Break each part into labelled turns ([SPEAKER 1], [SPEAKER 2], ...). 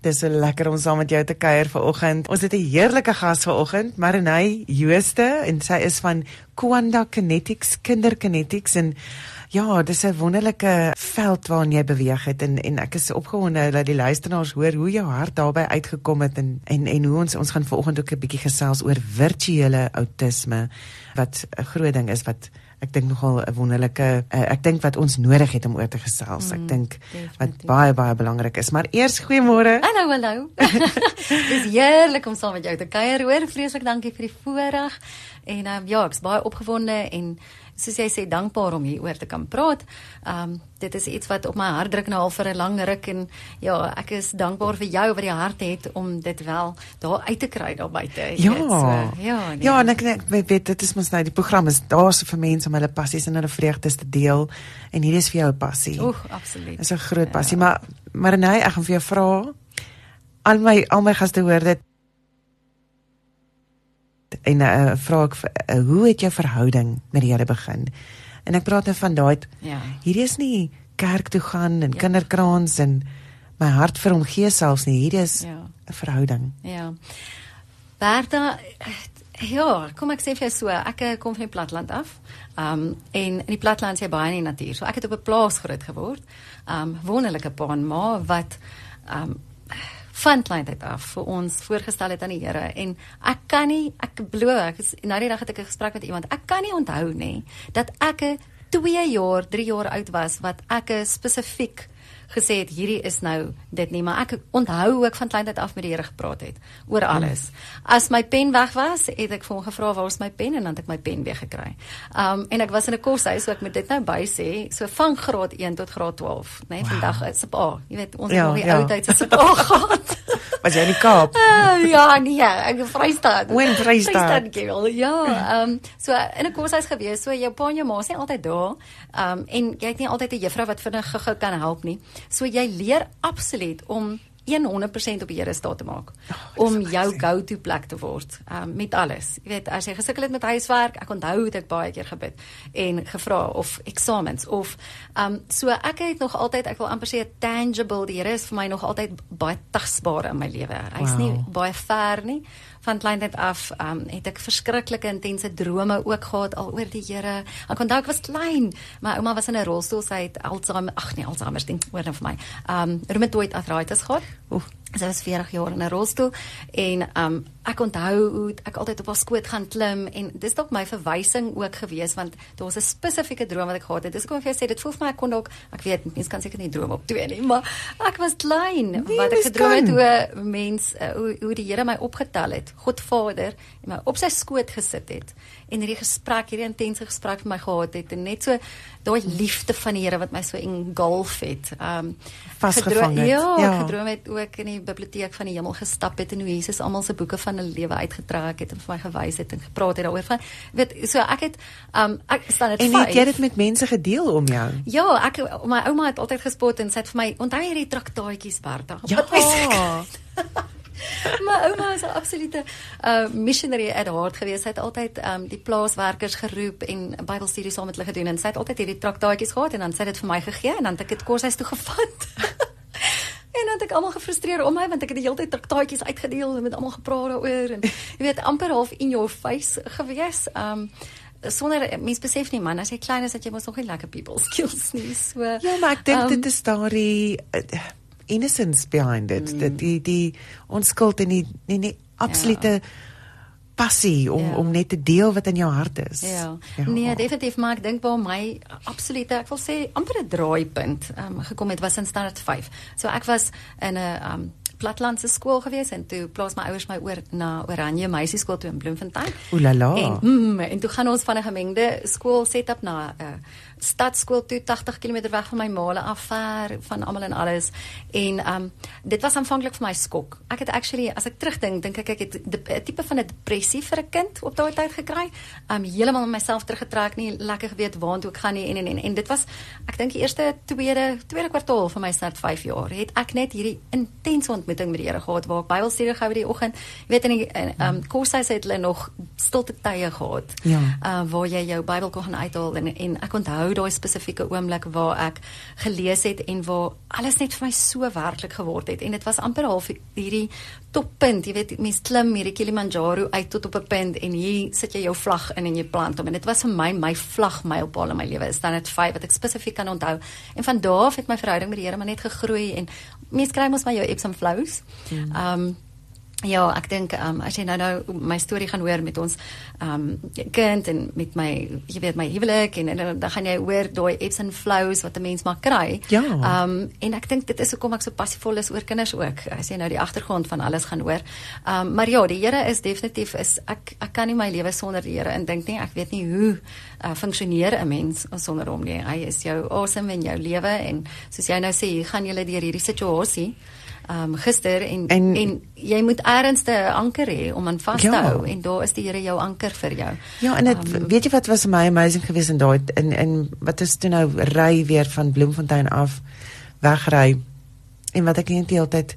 [SPEAKER 1] Dis so lekker om saam met jou te kuier vanoggend. Ons het 'n heerlike gas vanoggend, Marinay Jooste en sy is van Kwanda Kinetics, Kinderkinetics en ja, dis 'n wonderlike veld waarin jy beweeg het en en ek is opgewonde dat die luisteraars hoor hoe jou hart daarbey uitgekom het en en en hoe ons ons gaan vanoggend ook 'n bietjie gesels oor virtuele outisme wat 'n groot ding is wat ek dink nogal 'n wonderlike uh, ek dink wat ons nodig het om oor te gesels. Mm, ek dink wat baie baie belangrik is. Maar eers goeiemôre.
[SPEAKER 2] Hallo, hallo. Dis heerlik om saam met jou te kuier. Hoor, vreeslik dankie vir die voorreg. En um, ja, ek's baie opgewonde en soos jy sê dankbaar om hier oor te kan praat. Um dit is iets wat op my hart druk nou al vir 'n lang ruk en ja, ek is dankbaar vir jou wat die hart het om dit wel daar uit te kry daar buite.
[SPEAKER 1] Ja. So, ja, nee. ja, en ek ek weet dit is mos nou die program is daar so vir mense om hulle passies en hulle vreugdes te deel en hier is vir jou passie.
[SPEAKER 2] Oeg, absoluut.
[SPEAKER 1] Dis 'n groot passie, ja. maar maar nee, ek gaan vir jou vra al my al my gaste hoor dit en uh, vra ek uh, hoe het jou verhouding met die Here begin? En ek praat nou van daai ja. Hierdie is nie kerk toe gaan en ja. kinderkraans en my hart vir hom gee selfs nie. Hierdie is 'n ja. verhouding.
[SPEAKER 2] Ja. Bertha Ja, kom ek sê vir jou so, ek eh, kom van die platland af. Um en in die platland is jy baie in die natuur. So ek het op 'n plaas groot geword. Um wonderlike pa en ma wat um van kleintyd af vir ons voorgestel het aan die Here. En ek kan nie ek glo ek is nou die dag het ek 'n gesprek met iemand. Ek kan nie onthou nê dat ek 2 jaar 3 jaar oud was wat ek spesifiek gesê het hierdie is nou dit nie, maar ek onthou ook van kleintyd af met die Here gepraat het oor alles. As my pen weg was, het ek vir hom gevra waar is my pen en dan het ek my pen weer gekry. Um en ek was in 'n koshuis, so ek moet dit nou by sê, so van graad 1 tot graad 12, nê, nee, wow. vandag is op A. Jy weet, ons ja, het nog die ja. ou tyd is op A gehad.
[SPEAKER 1] Was jy in die Kaap?
[SPEAKER 2] Uh, ja, nee, ek is Vrystaat.
[SPEAKER 1] Wen Vrystaat.
[SPEAKER 2] Vrystaat girl. Ja, um so in 'n koshuis gewees, so jou pa en jou ma sê altyd daar. Um en jy het nie altyd 'n juffrou wat vinnig gou kan help nie. So jy leer absoluut om 100% op die Here staat te maak oh, om jou go-to plek te word um, met alles. Jy weet, as jy gesukkel het met huiswerk, ek onthou het ek baie keer gebid en gevra of eksamens of um so ek het nog altyd ek wil amper sê tangible, die Here is vir my nog altyd baie tagsbaar in my lewe. Hy's wow. nie baie ver nie van kleintyd af um, het ek verskriklike intense drome ook gehad al oor die Here. Ek onthou ek was klein, my ouma was in 'n rolstoel, sy het Alzheimer, ag nee, Alzheimer ding oor net vir my. Um rheumatoid arthritis gehad. Oef, sy was 40 jaar in 'n rolstoel en um ek onthou hoe ek altyd op haar skoot gaan klim en dis dalk my verwysing ook gewees want daar was 'n spesifieke droom wat ek gehad het. Dis kom vir jou sê dit voel vir my ek kon dalk ek weet mense kan seker nie droom op twee nie, maar ek was klein nee, wat ek gedroom het hoe mens uh, hoe, hoe die Here my opgetel het. God Vader en my op sy skoot gesit het en hierdie gesprek, hierdie intense gesprek met my gehad het en net so daai liefde van die Here wat my so engulf het. Um
[SPEAKER 1] vasgevang het.
[SPEAKER 2] Ja, ja, gedroom het ook in die biblioteek van die hemel gestap het en hoe Jesus almal se boeke van 'n lewe uitgetrek het en vir my gewys het en gepraat het daaroor van weet so ek het um ek staan dit
[SPEAKER 1] En jy het dit met mense gedeel om jou.
[SPEAKER 2] Ja, ek my ouma het altyd gespot en sê vir my onthou hierdie traktaatjies Bertha.
[SPEAKER 1] Ja.
[SPEAKER 2] My ouma was 'n absolute uh missionary at heart geweest. Sy het altyd um die plaaswerkers geroep en Bybelstudies saam met hulle gedoen en sy het altyd hierdie traktaatjies gehad en dan sy het dit vir my gegee en dan het ek dit huis toe gevat. en dan het ek almal gefrustreer om my want ek het die hele tyd traktaatjies uitgedeel en met almal gepraat daaroor en jy weet amper half in your face gewees. Um sonder mens besef nie man as jy klein is dat jy mos nog nie lekker people skills nie. So
[SPEAKER 1] Ja, maar ek dink um, dit is daardie uh, innocence behind it mm. dat die die onskuld en die nie nie absolute ja. passie om ja. om net te deel wat in jou hart is.
[SPEAKER 2] Ja. ja. Nee, definitief maar ek dink waar my absolute ek wil sê amper 'n draaipunt um, gekom het was in standaard 5. So ek was in 'n um, platlandse skool gewees en toe plaas my ouers my oor na Oranje meisieskool toe in Bloemfontein.
[SPEAKER 1] Oulala.
[SPEAKER 2] En mm, en toe gaan ons van 'n gemengde skool setup na 'n uh, stadskool toe 80 km weg van my maale af ver van almal en alles en um dit was aanvanklik vir my skok. Ek het actually as ek terugdink dink ek ek het 'n tipe van 'n depressie vir 'n kind op daai tyd gekry. Um heeltemal met myself teruggetrek nie lekker geweet waartoe ek gaan nie en en en, en dit was ek dink die eerste tweede tweede kwartaal van my start 5 jaar het ek net hierdie intense ontmoeting met die Here gehad waar ek Bybelstudie gehou die oggend. Jy weet in die ehm um, kursus het hulle nog stilte tye gehad.
[SPEAKER 1] Ja.
[SPEAKER 2] Uh waar jy jou Bybel kon gaan uithaal en en ek onthou daai spesifieke oomblik waar ek gelees het en waar alles net vir my so werklik geword het en dit was amper half hierdie toppunt, jy weet mense klim hierdie Kilimanjaro uit tot op 'n punt en hier sit jy jou vlag in en jy plant hom en dit was vir my my vlag mylpaal in my lewe. Is dan net 5 wat ek spesifiek kan onthou. En van daar af het my verhouding met die Here maar net gegroei en mense kry mos my jou eps and flows. Ehm um, Ja, ek dink um, as jy nou nou my storie gaan hoor met ons um, kind en met my jy weet my huwelik en, en dan gaan jy hoor daai ebbs and flows wat 'n mens maar kry.
[SPEAKER 1] Ja.
[SPEAKER 2] Um, en ek dink dit is hoekom ek so passievol is oor kinders ook. As jy nou die agtergrond van alles gaan hoor. Um, maar ja, die Here is definitief is ek ek kan nie my lewe sonder die Here indink nie. Ek weet nie hoe uh, funksioneer 'n mens sonder hom nie. Hy is jou awesome in jou lewe en soos jy nou sê, gaan jy deur hierdie situasie um gister en, en en jy moet eers 'n anker hê om aan vas te ja. hou en daar is die Here jou anker vir jou.
[SPEAKER 1] Ja, en dit um, weet jy wat was my amazing geweest in daai in in wat is toe nou ry weer van Bloemfontein af wegry en wat ek net die hele tyd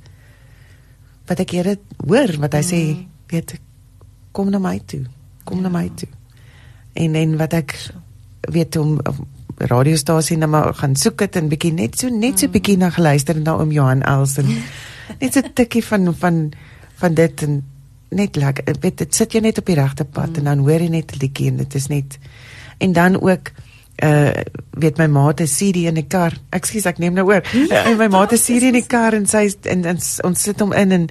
[SPEAKER 1] wat ek hier hoor wat hy mm. sê weet kom na my toe. Kom ja. na my toe. En en wat ek weet om radiostasie nou maar gaan soek dit en bietjie net so net so bietjie na geluister na oom Johan Els en net so 'n tikkie van van van dit en net lekker weet dit sit jy net op die regte pad mm. en dan hoor jy net 'n liedjie en dit is net en dan ook uh weet my ma het 'n CD in die kar. Ekskuus ek neem nou oor. Ja, my ma het 'n CD in die kar en sy en, en ons sit hom in en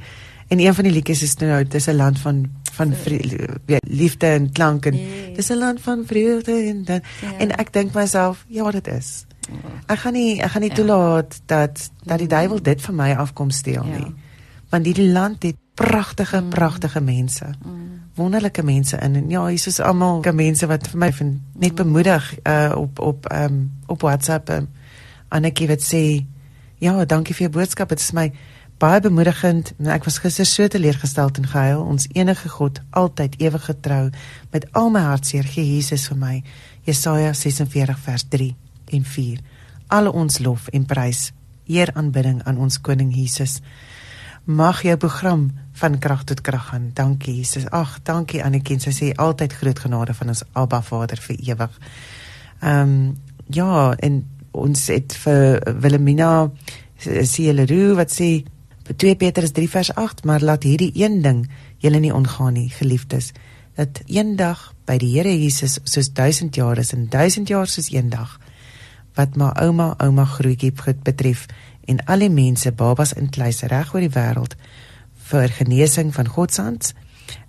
[SPEAKER 1] en een van die liedjies is nou dis 'n land van van liefde en klank en yes. dis 'n land van vreugde en dan yeah. en ek dink myself ja dit is. Ek gaan nie ek gaan nie. Ja. toelaat dat dat die duiwel dit van my afkom steel nie. Yeah. Want hierdie land het pragtige mm. pragtige mense. Mm. Wonderlike mense in en ja, hier is almal mense wat vir my vind, net mm. bemoedig uh, op op um, op WhatsApp. Um, Annetjie wat sê ja, dankie vir jou boodskap. Dit is my baie bemoedigend en ek was gister so teleurgestel en gehuil. Ons enige God, altyd ewig getrou, met al my hartseer gee Jesus vir my. Jesaja 46 vers 3 en 4. Alle ons lof en prys, eer aanbidding aan ons koning Jesus. Mag jou program van krag tot krag gaan. Dankie Jesus. Ag, dankie Annetjie. Sy sê altyd groot genade van ons Abba Vader vir ewig. Ehm um, ja, en ons het vir Wilhelmina sê hulle roe wat sê 2 Petrus 3 vers 8, maar laat hierdie een ding julle nie ongaan nie, geliefdes, dat eendag by die Here Jesus soos 1000 jaar is en 1000 jaar soos eendag wat my ouma ouma grootjie betref en al die mense babas in kluise reg oor die wêreld vir genesing van God se hand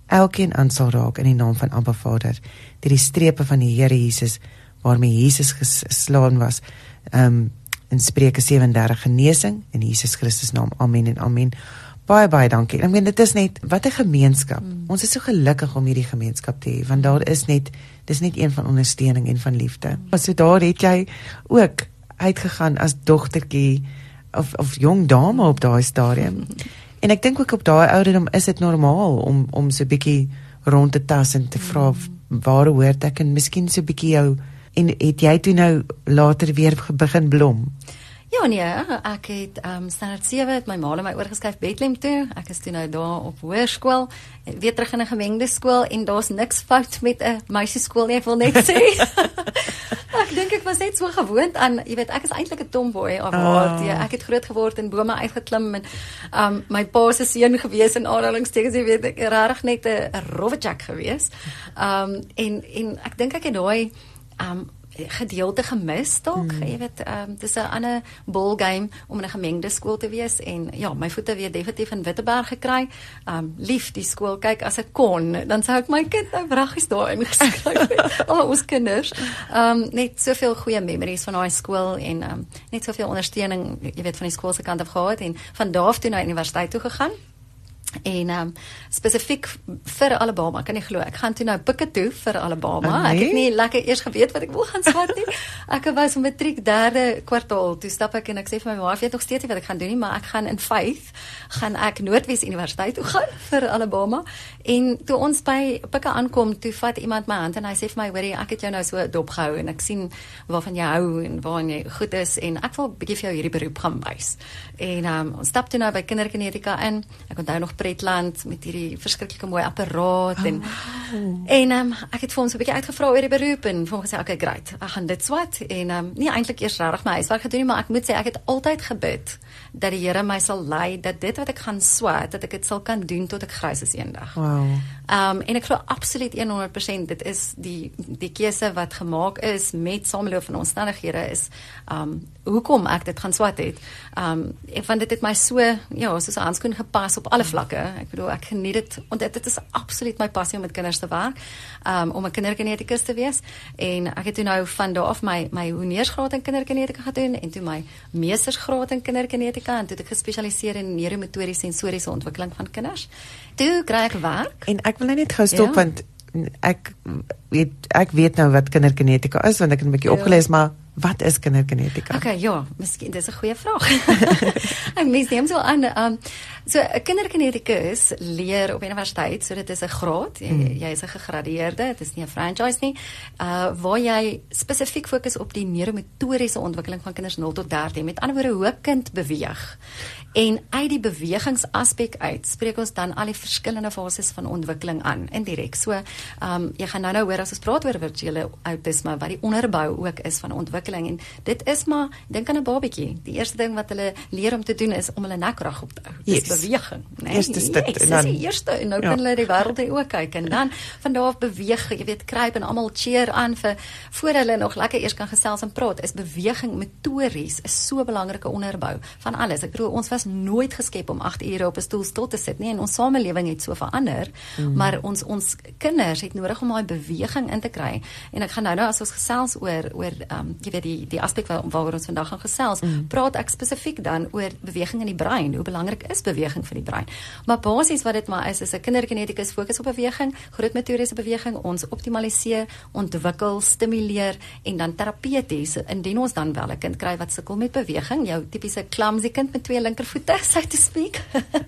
[SPEAKER 1] elkeen aan sal raak in die naam van Abba Vader deur die strepe van die Here Jesus waarmee Jesus geslaan was um in Spreuke 37 genesing in Jesus Christus naam. Amen en amen. Baie baie dankie. Ek meen dit is net wat 'n gemeenskap. Mm. Ons is so gelukkig om hierdie gemeenskap te hê want daar is net dis net een van ondersteuning en van liefde. Mm. So daar het jy ook uitgegaan as dogtertjie of of jong dame op daai stadium. Mm. En ek dink ook op daai ouderdom is dit normaal om om so 'n bietjie rond te tas en te vra mm. waar hoort ek en miskien so 'n bietjie jou En het jy toe nou later weer begin blom?
[SPEAKER 2] Ja nee, ek het um, standaard 7 het my ma en my oorgeskryf Bethlehem toe. Ek is toe nou daar op hoërskool, weer terug in 'n gemengde skool en daar's niks fout met 'n meisieskool nie, ek wil net sê. ek dink ek was net so gewoond aan, jy weet, ek is eintlik 'n tomboy of wat. Oh. Ja, ek het groot geword en bome uitgeklim en um, my pa se seun gewees in aanhalingstekens, jy weet, ek regtig net 'n rowwe jack gewees. Um, en en ek dink ek het daai um gedeelte gemis dalk hmm. jy weet um dis 'n ander ball game om in 'n gemengde skool te wees en ja my voete weer definitief in Witteberg gekry. Um lief die skool kyk as ek kon dan sou ek my kind nou vraggies daar ingeskryf het. Al ons kinders. Um net soveel goeie memories van daai skool en um net soveel ondersteuning jy weet van die skool se kant af gehad en van daar af toe na universiteit toe gegaan En ehm um, spesifiek vir Alabama, kan jy glo, ek gaan toe nou pikke toe vir Alabama.
[SPEAKER 1] Oh, nee?
[SPEAKER 2] Ek het nie lekker eers geweet wat ek wil gaan swat nie. ek was in matriek derde kwartaal. Toe stap ek en ek sê vir my ma, "Ek weet nog steeds nie wat ek gaan doen nie, maar ek gaan in Faith gaan ek Noordwes Universiteit toe gaan vir Alabama." En toe ons by pikke aankom, toe vat iemand my hand en hy sê vir my, "Hoorie, ek het jou nou so dopgehou en ek sien waarvan jy hou en waar jy goed is en ek wil 'n bietjie vir jou hierdie beroep gaan wys." En um, ons stap toe nou by kindergenetika in. Ek onthou nog Pretland met hierdie verskriklike mooi apparaat en oh. en um, ek het vir so 'n bietjie uitgevra oor die beroep en vir hom gesê okay great ek gaan dit swat en um, nie eintlik eers regtig my huiswerk gedoen nie maar ek moet sê ek het altyd gebid dat die Here my sal lei dat dit wat ek gaan swat dat ek dit sal kan doen tot ek grys is eendag.
[SPEAKER 1] Wow.
[SPEAKER 2] Um en ek glo absoluut 100% dit is die die keuse wat gemaak is met sameloop van omstandighede is um hoekom ek dit gaan swat het. Um ek vind dit het my so ja, soos 'n handskoen gepas op alle vlakke. Ek bedoel ek geniet dit want dit, dit is absoluut my passie om met kinders te werk. Um om 'n kindergenetikus te wees en ek het toe nou van daar af my my honeursgraad in kindergenetika gedoen en toe my meestersgraad in kindergenetika en toe het ek gespesialiseer in neuromotoriese sensoriese ontwikkeling van kinders. Toe kry ek werk
[SPEAKER 1] En ek wil nou net gou stop
[SPEAKER 2] Ja.
[SPEAKER 1] want ek weet ek weet nou wat kindergenetika is want ek het 'n bietjie
[SPEAKER 2] Ja.
[SPEAKER 1] opgelees maar wat is kindergenetika?
[SPEAKER 2] Okay, ja, miskien dis 'n goeie vraag. ek mis neem so aan. Um, so 'n kindergenetikus leer op universiteit, so dit is 'n graad. Jy,
[SPEAKER 1] Hmm.
[SPEAKER 2] jy is 'n gegradueerde, dit is nie 'n franchise nie. Uh waar jy spesifiek fokus op die neuromotoriese ontwikkeling van kinders 0 tot 13. Met ander woorde, hoe 'n kind beweeg. En uit die bewegingsaspek uit spreek ons dan al die verskillende fases van ontwikkeling aan indirek. So, um jy gaan nou nou hoor as ons praat oor virtuele outisme wat die onderbou ook is van ontwikkeling en dit is maar dink aan 'n babatjie. Die eerste ding wat hulle leer om te doen is om hulle nek reg op te hou. Dis
[SPEAKER 1] Yes.
[SPEAKER 2] Beweging, né?
[SPEAKER 1] Eers is dit,
[SPEAKER 2] yes,
[SPEAKER 1] en
[SPEAKER 2] dis
[SPEAKER 1] dan-
[SPEAKER 2] die eerste en nou
[SPEAKER 1] Ja.
[SPEAKER 2] kan hulle die wêreld in oë kyk en dan van daar af beweeg, jy weet, kruip en almal cheer aan vir voor hulle nog lekker eers kan gesels en praat. Is beweging motories is so 'n belangrike onderbou van alles. Ek bedoel ons was nooit geskep om 8 ure op 'n stoel stil te sit nie en ons samelewing het so verander, mm. maar ons ons kinders het nodig om daai beweging in te kry. En ek gaan nou nou as ons gesels oor oor ehm um, jy weet die die aspek waar waaroor ons vandag gaan gesels, mm. praat ek spesifiek dan oor beweging in die brein. Hoe belangrik is beweging vir die brein? Maar basies wat dit maar is is 'n kindergeneticus fokus op beweging, grootmotoriese beweging, ons optimaliseer, ontwikkel, stimuleer en dan terapeuties indien ons dan wel 'n kind kry wat sukkel met beweging, jou tipiese clumsy kind met twee linkervoete, so to speak.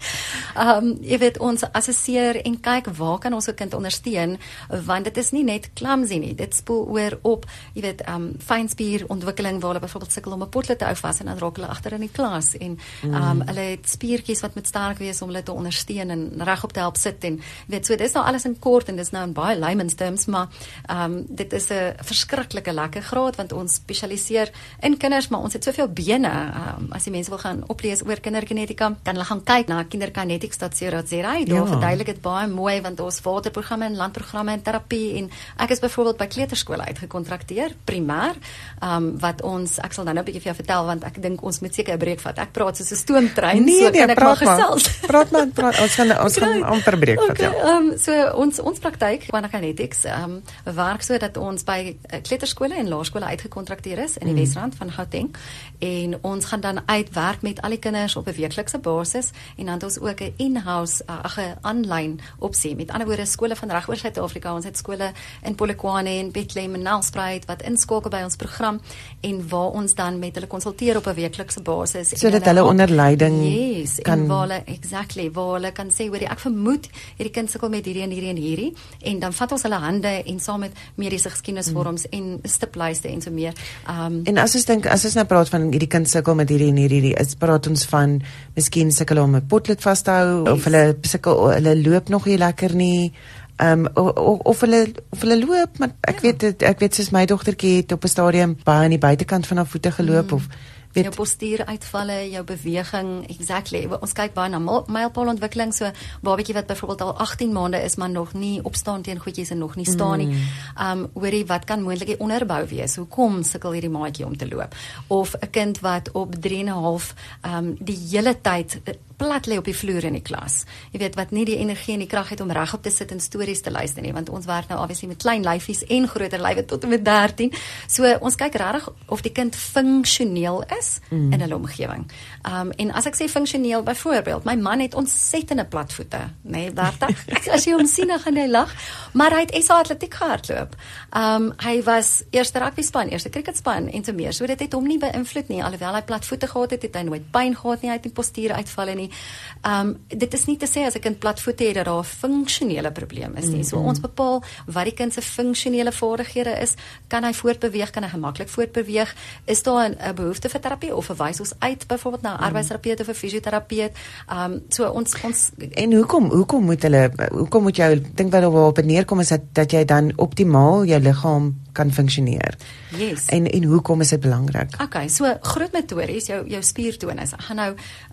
[SPEAKER 2] um jy weet ons assesseer en kyk waar kan ons 'n kind ondersteun want dit is nie net clumsy nie, dit spoel oor op jy weet um fynspierontwikkeling waar hulle byvoorbeeld sukkel om 'n potlood te hou vas en dan raak hulle agter in die klas en um hulle het spiertjies wat moet sterk wees om hulle te ondersteun en regop te help sit en weet so dis nou alles in kort en dis nou in baie layman's terms maar um dit is 'n verskriklike lekker graad want ons spesialiseer in kinders maar ons het soveel bene um, as die mense wil gaan oplees oor kindergenetika kan hulle gaan kyk na kinderkinetics.co.za daar
[SPEAKER 1] Ja.
[SPEAKER 2] verduidelik dit baie mooi want ons waterprogramme en landprogramme en terapie en ek is byvoorbeeld by kleuterskole uitgekontrakteer primêr um, wat ons ek sal nou nou 'n bietjie vir jou vertel want ek dink ons moet seker 'n breek vat ek praat soos 'n stoomtrein
[SPEAKER 1] Nee,
[SPEAKER 2] so
[SPEAKER 1] nee,
[SPEAKER 2] kan ek maar
[SPEAKER 1] maar.
[SPEAKER 2] Gesels
[SPEAKER 1] Praat maar, praat. Ons gaan ons gaan amper breek vat,
[SPEAKER 2] Okay,
[SPEAKER 1] ja.
[SPEAKER 2] ehm um, so ons ons praktyk Quantum Kinetics ehm um, werk so dat ons by uh, kleuterskole en laerskole uitgekontrakteer is in die mm. Wesrand van Gauteng en ons gaan dan uitwerk met al die kinders op 'n weeklikse basis en dan het ons ook 'n in-house uh, ag 'n aanlyn opsie. Met ander woorde skole van reg oor Suid-Afrika. Ons het skole in Polokwane en Bethlehem en Nelspruit wat inskakel by ons program en waar ons dan met hulle konsulteer op 'n weeklikse basis en
[SPEAKER 1] Sodat hulle onder leiding
[SPEAKER 2] yes,
[SPEAKER 1] kan-
[SPEAKER 2] en waar hulle exactly waar hulle kan sê hoor ek vermoed hierdie kind sukkel met hierdie en hierdie en hierdie en dan vat ons hulle hande en saam met mediese geskiedenisvorms mm. en stiplyste en so meer. Um
[SPEAKER 1] En as ons dink as ons nou praat van hierdie kind sukkel met hierdie en hierdie, hierdie is praat ons van miskien sukkel om 'n potlood vas te hou yes. of hulle sukkel hulle loop nog nie lekker nie. Ehm um, of, of hulle of hulle loop maar ek ja. weet ek weet soos my dogtertjie het op 'n stadium baie aan die buitekant van haar voete geloop mm. of
[SPEAKER 2] jou
[SPEAKER 1] weet
[SPEAKER 2] postuuruitvalle, jou beweging, exactly. Ons kyk baie na mil- mylpaalontwikkeling, so babatjie wat byvoorbeeld al 18 maande is maar nog nie opstaan teen goedjies en nog nie staan nie. Um hoorie, wat kan moontlik die onderbou wees? Hoekom sukkel hierdie maatjie om te loop? Of 'n kind wat op 3 en 'n half um die hele tyd eh, plat lê op die vloer in die klas. Jy weet wat nie die energie en die krag het om regop te sit en stories te luister nie, want ons werk nou obviously met klein lyfies en groter lywe tot en met 13. So ons kyk regtig of die kind funksioneel is mm. in 'n omgewing. Um en as ek sê funksioneel byvoorbeeld, my man het ontsettende platvoete, nê, nee, 30. as jy hom sien dan gaan hy lag, maar hy het SA atletiek gehardloop. Um hy was eerste rugby span, eerste cricketspan en so meer. So dit het hom nie beïnvloed nie alhoewel hy platvoete gehad het, het hy nooit pyn gehad nie, hy het nie postuur uitvalle nie. Um dit is nie te sê as 'n kind platvoete het dat daar 'n funksionele probleem is nie. So ons bepaal wat die kind se funksionele vaardighede is. Kan hy voortbeweeg? Kan hy gemaklik voortbeweeg? Is daar 'n behoefte vir terapie of verwys ons uit byvoorbeeld na 'n arbeidsterapeut of 'n fisioterapeut? Um so ons ons
[SPEAKER 1] En hoekom hoekom moet hulle hoekom moet jy dink wat daarop neerkom is dat dat jy dan optimaal jou liggaam kan funksioneer.
[SPEAKER 2] Yes.
[SPEAKER 1] En en hoekom is dit belangrik?
[SPEAKER 2] Okay, so groot metories jou jou spiertonus. Ek gaan nou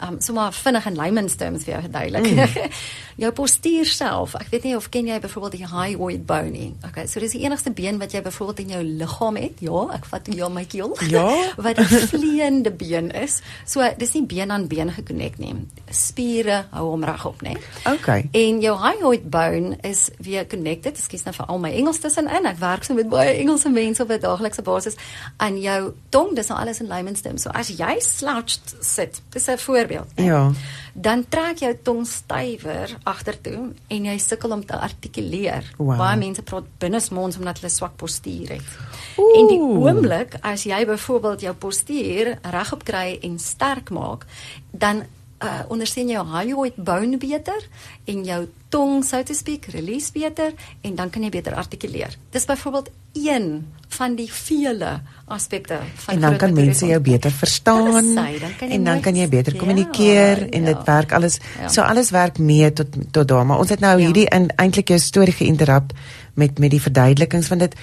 [SPEAKER 2] um sommer vinnig in layman's terms vir jou verduidelik. Mm. jou postuur self. Ek weet nie of ken jy byvoorbeeld die hyoid bone nie. Okay, so dis die enigste been wat jy byvoorbeeld in jou liggaam het. Ja, ek vat ja my keel.
[SPEAKER 1] Ja.
[SPEAKER 2] wat 'n vleiende been is. So dis nie been aan been gekonnek nie. Spiere hou hom regop, né?
[SPEAKER 1] Okay.
[SPEAKER 2] En jou hyoid bone is weer connected. Ekskuus nou vir al my Engels tussenin. Ek werk so met baie Engelse mense op 'n daaglikse basis aan jou tong. Dis nou alles in layman's terms. So as jy slouched sit, dis 'n voorbeeld.
[SPEAKER 1] Ne? Ja.
[SPEAKER 2] Dan trek jou tong stywer agtertoe en jy sukkel om te artikuleer.
[SPEAKER 1] Wow.
[SPEAKER 2] Baie mense praat binnesmonds omdat hulle swak postuur het.
[SPEAKER 1] Oeh.
[SPEAKER 2] En die oomblik as jy byvoorbeeld jou postuur regop kry en sterk maak, dan uh ondersteun jou hyoid bone beter en jou tong so to speak release beter en dan kan jy beter artikuleer. Dis byvoorbeeld een van die vele aspekte van
[SPEAKER 1] En dan kan mense jou beter verstaan
[SPEAKER 2] sy, dan
[SPEAKER 1] en dan
[SPEAKER 2] net-
[SPEAKER 1] kan jy beter
[SPEAKER 2] Ja,
[SPEAKER 1] kommunikeer en dit
[SPEAKER 2] ja.
[SPEAKER 1] werk alles
[SPEAKER 2] Ja.
[SPEAKER 1] so alles werk mee tot tot daar maar ons het nou
[SPEAKER 2] Ja.
[SPEAKER 1] hierdie in eintlik jou storie geïnterrup met met die verduidelikings want dit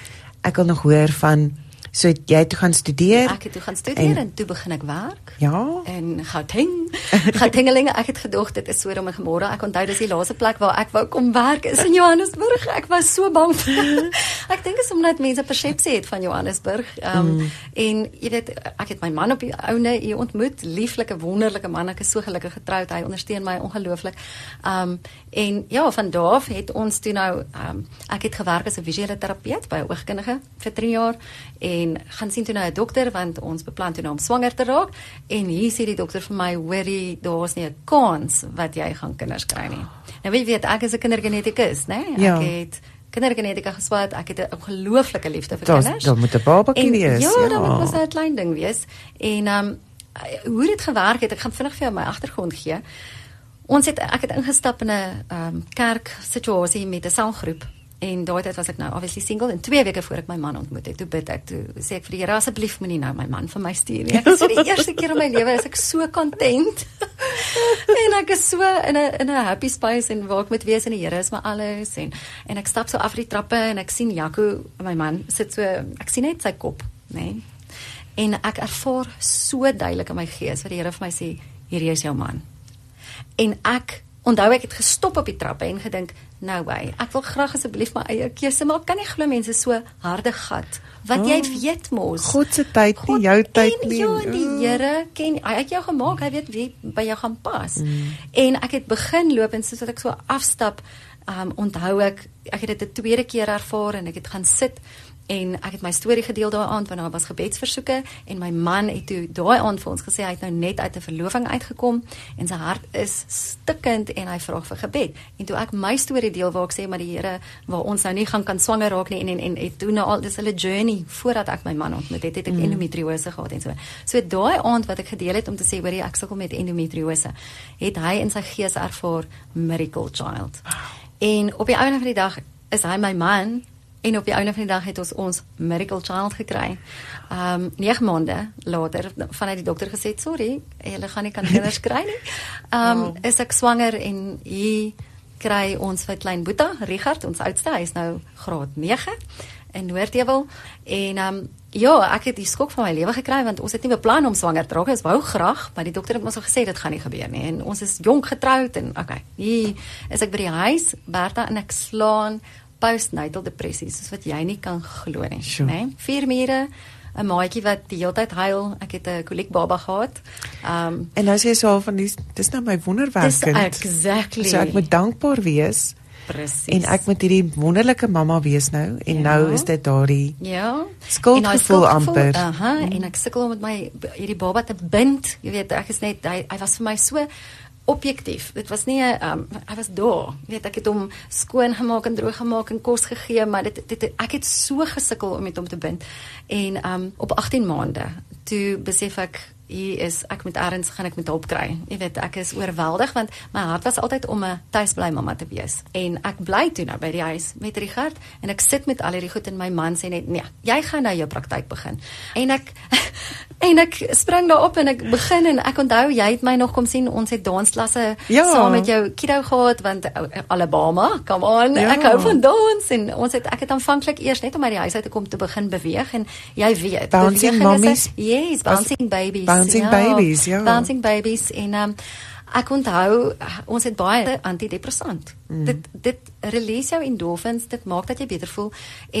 [SPEAKER 1] ek wil nog hoor van so het jy toe gaan studeer
[SPEAKER 2] Ek het toe gaan studeer
[SPEAKER 1] En-
[SPEAKER 2] en, toe begin ek werk.
[SPEAKER 1] ja
[SPEAKER 2] En Gauteng. Gautengelinge, ek het gedog dit is so om môre. Ek onthou dis die laaste plek waar ek wou kom werk is in Johannesburg. Ek was so bang. vir- ek dink is omdat mense persepsie het van Johannesburg. Ehm um, mm. en jy weet ek het my man op die ouene hier ontmoet, lieflike wonderlike man. Ek is so gelukkig getroud. Hy ondersteun my ongelooflik. Ehm um, en ja, van daar af het ons toe nou um, ek het gewerk as 'n visuele terapeut by 'n oogkundige vir 3 jaar en gaan sien toe nou 'n dokter want ons beplan toe nou om swanger te raak en hier sê die dokter vir my hoorie daar's nie 'n kans wat jy gaan kinders kry nie. Nou weet jy weet ek is 'n kindergenetikus, né? Nee?
[SPEAKER 1] Ja.
[SPEAKER 2] Ek het kindergenetika geswat. Ek het 'n ongelooflike liefde vir
[SPEAKER 1] Daar's-
[SPEAKER 2] kinders.
[SPEAKER 1] daar moet 'n babatjie wees,
[SPEAKER 2] Ja,
[SPEAKER 1] ja.
[SPEAKER 2] dan moet mos 'n klein ding wees. En ehm um, hoe dit gewerk het, ek gaan vinnig vir jou my agtergrond gee. Ons het ek het ingestap in 'n ehm um, kerk situasie met 'n selgroep en daai tyd was ek nou obviously single en 2 weke voor ek my man ontmoet het, toe bid ek, toe sê ek vir die Here asseblief moenie nou my man vir my stuur nie. Ek is vir die eerste keer in my lewe is ek so content. en ek is so in 'n in 'n happy space en waar ek moet wees en die Here is my alles en en ek stap so af die trappe en ek sien Jaco, my man, sit so ek sien net sy kop, nê? Nee? En ek ervaar so duidelik in my gees wat die Here vir my sê, hierdie is jou man. En ek onthou ek het gestop op die trappe en gedink, nou way, ek wil graag asseblief my eie keuse maak. Kan nie glo mense so harde gat wat oh, jy weet mos.
[SPEAKER 1] God se tyd nie jou tyd nie
[SPEAKER 2] Ja, die Here ken hy het jou gemaak, hy weet wie by jou gaan pas. Mm. En ek het begin loop en soos wat ek so afstap, um, onthou ek ek het dit 'n tweede keer ervaar en ek het gaan sit en ek het my storie gedeel daai aand want daar was gebedsversoeke en my man het toe daai aand vir ons gesê hy het nou net uit 'n verloving uitgekom en sy hart is stikkend en hy vra vir gebed. En toe ek my storie deel waar ek sê maar die Here waar ons nou nie gaan kan swanger raak nie en en en het toe nou al dis hulle journey voordat ek my man ontmoet het, het ek mm. endometriose gehad en so. So daai aand wat ek gedeel het om te sê hoorie ek sukkel met endometriose, het hy in sy gees ervaar miracle child. En op die einde van die dag is hy my man en op die einde van die dag het ons ons miracle child gekry. Um 9 maande later vanuit die dokter gesê sorry, julle gaan nie kan kinders kry nie. Um wow. is ek swanger en hier kry ons vir klein Boeta, Richard, ons oudste, hy is nou graad 9 in Noordheuwel en um ja, ek het die skok van my lewe gekry want ons het nie beplan om swanger te raak. Ons wou graag, maar die dokter het ons al gesê dit gaan nie gebeur nie. En ons is jonk getroud en okay, hier is ek by die huis, Bertha en ek slaan postnatal depressie soos wat jy nie kan glo nie,
[SPEAKER 1] Sure.
[SPEAKER 2] né? Vier mure 'n maatjie wat die hele tyd huil. Ek het 'n koliek baba gehad. Um
[SPEAKER 1] En nou sê jy so van dis dis nou my wonderwerk.
[SPEAKER 2] Exactly.
[SPEAKER 1] So ek moet dankbaar wees.
[SPEAKER 2] Presies.
[SPEAKER 1] En ek moet hierdie wonderlike mamma wees nou en ja. nou is dit daardie
[SPEAKER 2] Ja.
[SPEAKER 1] skuldgevoel amper.
[SPEAKER 2] Aha, mm. en ek sukkel om met my hierdie baba te bind. Jy weet, ek is net hy, hy was vir my so objektief. Dit was nie 'n um, hy was daar. Jy weet ek het hom skoon gemaak en droog gemaak en kos gegee, maar dit dit ek het so gesukkel om met hom te bind. En um op 18 maande toe besef ek hier is ek met erns gaan ek met hulp kry. Jy weet ek is oorweldig want my hart was altyd om 'n tuisbly mamma te wees. En ek bly toe nou by die huis met Richard en ek sit met al hierdie goed in my man sê net nee, jy gaan nou jou praktyk begin. En ek en ek spring daar op en ek begin en ek onthou jy het my nog kom sien ons het dansklasse ja. saam met jou kiddo gehad want Alabama, come on, ja. ek hou van dans en ons het ek het aanvanklik eers net om uit die huis uit te kom te begin beweeg en jy weet,
[SPEAKER 1] bouncing mommies.
[SPEAKER 2] Yes, bouncing babies.
[SPEAKER 1] Bouncing ja, babies, ja.
[SPEAKER 2] Bouncing babies en um, ek onthou ons het baie antidepressant. Mm. Dit dit release jou endorphins, dit maak dat jy beter voel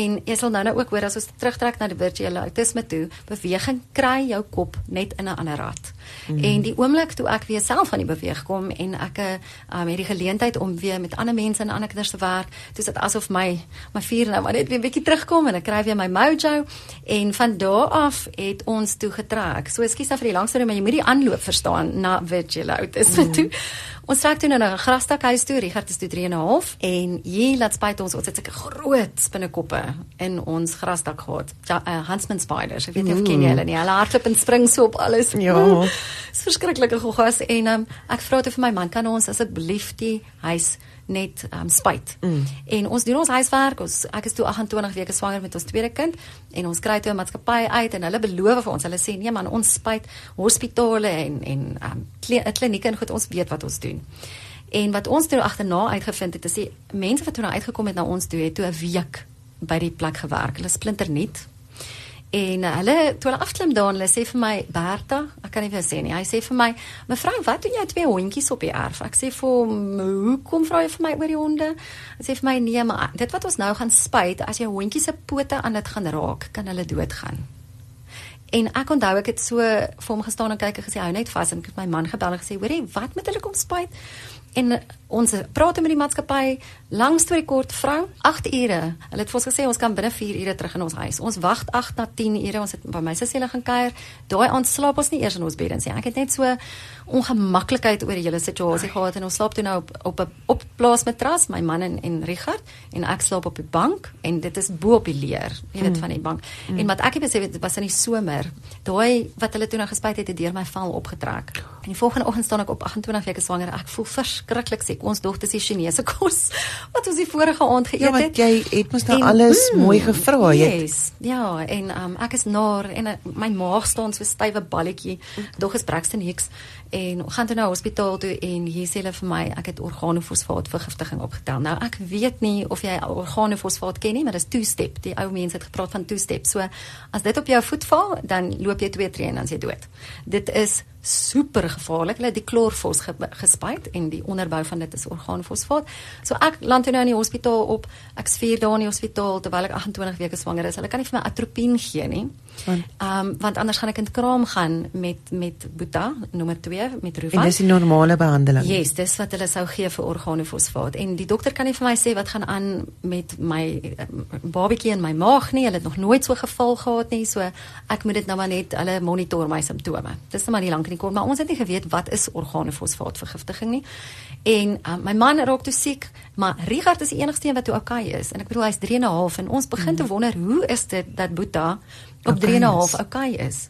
[SPEAKER 2] en jy sal nou nou ook hoor as ons terugtrek na die virtuele autisme toe, beweging kry jou kop net in 'n ander rad. Mm. En die oomblik toe ek weer self aan die beweeg kom en ek um, het die geleentheid om weer met ander mense en ander kinders te werk, dis dit asof my my vuur nou maar net weer 'n bietjie terugkom en ek kry weer my mojo en van daar af het ons toe getrek. So ekskuus nou vir die lang storie, maar jy moet die aanloop verstaan na virtuele autisme mm. toe. Ons trek toe na 'n grastakhuis toe, Richard is toe 3 en 'n half en hier laat spyt ons ons het sulke groot spinnekoppe in ons grasdak gehad. Ja, uh, Huntsman spiders. Ek weet nie of ken jy hulle nie. Hulle hardloop en spring so op alles.
[SPEAKER 1] Ja.
[SPEAKER 2] Dis verskriklike gogas en um, ek vra toe vir my man, kan ons asseblief die huis net um, spuit. Mm. En ons doen ons huiswerk. Ons ek is toe 28 weke swanger met ons tweede kind en ons kry toe 'n maatskappy uit en hulle beloof vir ons. Hulle sê nee man, ons spuit hospitale en en um, klinieke en goed ons weet wat ons doen. En wat ons toe agterna uitgevind het is die mense wat toe nou uitgekom het na ons toe het toe 'n week by die plek gewerk. Hulle splinter nuut. En uh, hulle toe hulle afklim daar, hulle sê vir my Berta, ek kan nie vir sê nie. Hy sê vir my, "Mevrou, wat doen jy twee hondjies op die erf?" Ek sê vir hom, "Hoekom vra jy vir my oor die honde?" Hy sê vir my, "Nee, maar dit wat ons nou gaan spuit, as jy hondjies se pote aan dit gaan raak, kan hulle doodgaan." En ek onthou ek het so vir hom gestaan en kyk en gesê, "Hou net vas." En ek het my man gebel en gesê, "Hoorie, wat moet hulle kom spuit?" En ons praat met die maatskappy langs toe die kort vrou 8 ure. Hulle het vir ons gesê ons kan binne 4 ure terug in ons huis. Ons wag 8 na 10 ure. Ons het by my sussie hulle gaan kuier. Daai aand slaap ons nie eers in ons beddens nie. Ek het net so ongemaklikheid oor die hele situasie gehad en ons slaap toe nou op op 'n op plaasmatras, my man en, en Richard en ek slaap op die bank en dit is bo op die leer, jy weet mm. van die bank. Mm. En wat ek het besef dit was in die somer. Daai wat hulle toe nou gespuit het, het deur my vel opgetrek. En die volgende oggend staan ek op 28 weke swanger. Ek voel verskriklik siek. Ons dogter se Chinese kos wat ons die vorige aand geëet
[SPEAKER 1] ja,
[SPEAKER 2] het.
[SPEAKER 1] Ja, jy het mos nou alles mm, mooi gevra,
[SPEAKER 2] jy. Yes. Ja, en um, ek is naar en uh, my maag staan so stywe balletjie. Dog is Braxton Hicks en gaan toe na hospitaal toe en hier sê hulle vir my ek het organofosfaat vergiftiging opgetel. Nou ek weet nie of jy organofosfaat ken nie, maar dit is two step. Die ou mense het gepraat van two step. So as dit op jou voet val, dan loop jy twee tree en dan is jy dood. Dit is super gevaarlik. Hulle het die klorfos ge gespuit en die onderbou van dit is organofosfaat. So ek land toe nou in die hospitaal op. Ek's 4 dae in die hospitaal terwyl ek 28 weke swanger is. Hulle kan nie vir my atropine gee nie. Ehm um, want anders gaan ek in kraam gaan met met Boeta nommer 2 met Ruvan.
[SPEAKER 1] En dis die normale behandeling.
[SPEAKER 2] Yes, dis wat hulle sou gee vir organofosfaat. En die dokter kan nie vir my sê wat gaan aan met my um, babatjie in my maag nie. Hulle het nog nooit so geval gehad nie. So ek moet dit nou maar net hulle monitor my simptome. Dis net maar nie lank in die kort, maar ons het nie geweet wat is organofosfaat vergiftiging nie. En um, my man raak toe siek, maar Richard is die enigste een wat toe okay is. En ek bedoel hy's 3 en 'n half en ons begin mm. te wonder hoe is dit dat Boeta op 3 en 'n half okay is.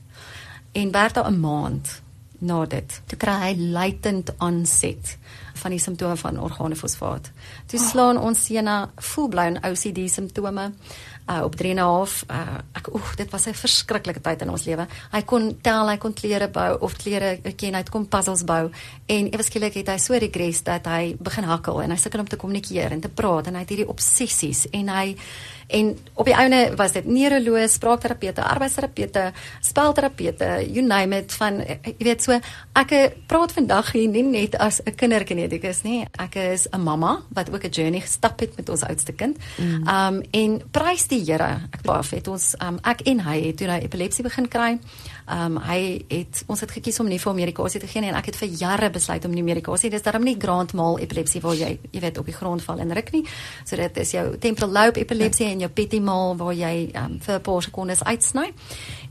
[SPEAKER 2] En Bertha 'n maand na dit, toe kry hy latent onset van die simptome van organofosfaat. Toe slaan ons sena full-blown OCD simptome uh, op 3 en 'n half. Uh, ek oek, dit was 'n verskriklike tyd in ons lewe. Hy kon tel, hy kon klere bou of klere ken, hy kon puzzles bou en ewe skielik het hy so regress dat hy begin hakkel en hy sukkel om te kommunikeer en te praat en hy het hierdie obsessies en hy En op die ouene was dit neuroloog, spraakterapeute, arbeidsterapeute, spelterapeute, you name it van jy weet so ek praat vandag hier nie net as 'n kinderkinetikus nie. Ek is 'n mamma wat ook 'n journey gestap het met ons oudste kind. Mm. Um en prys die Here. Ek baaf het ons um, ek en hy het toe hy epilepsie begin kry. Um hy het ons het gekies om nie vir medikasie te gee nie en ek het vir jare besluit om nie medikasie. Dis darm nie grand mal epilepsie waar jy jy weet op die grond val en ruk nie. So dit is jou temporal lobe epilepsie en jou petit mal waar jy um, vir 'n paar sekondes uitsny.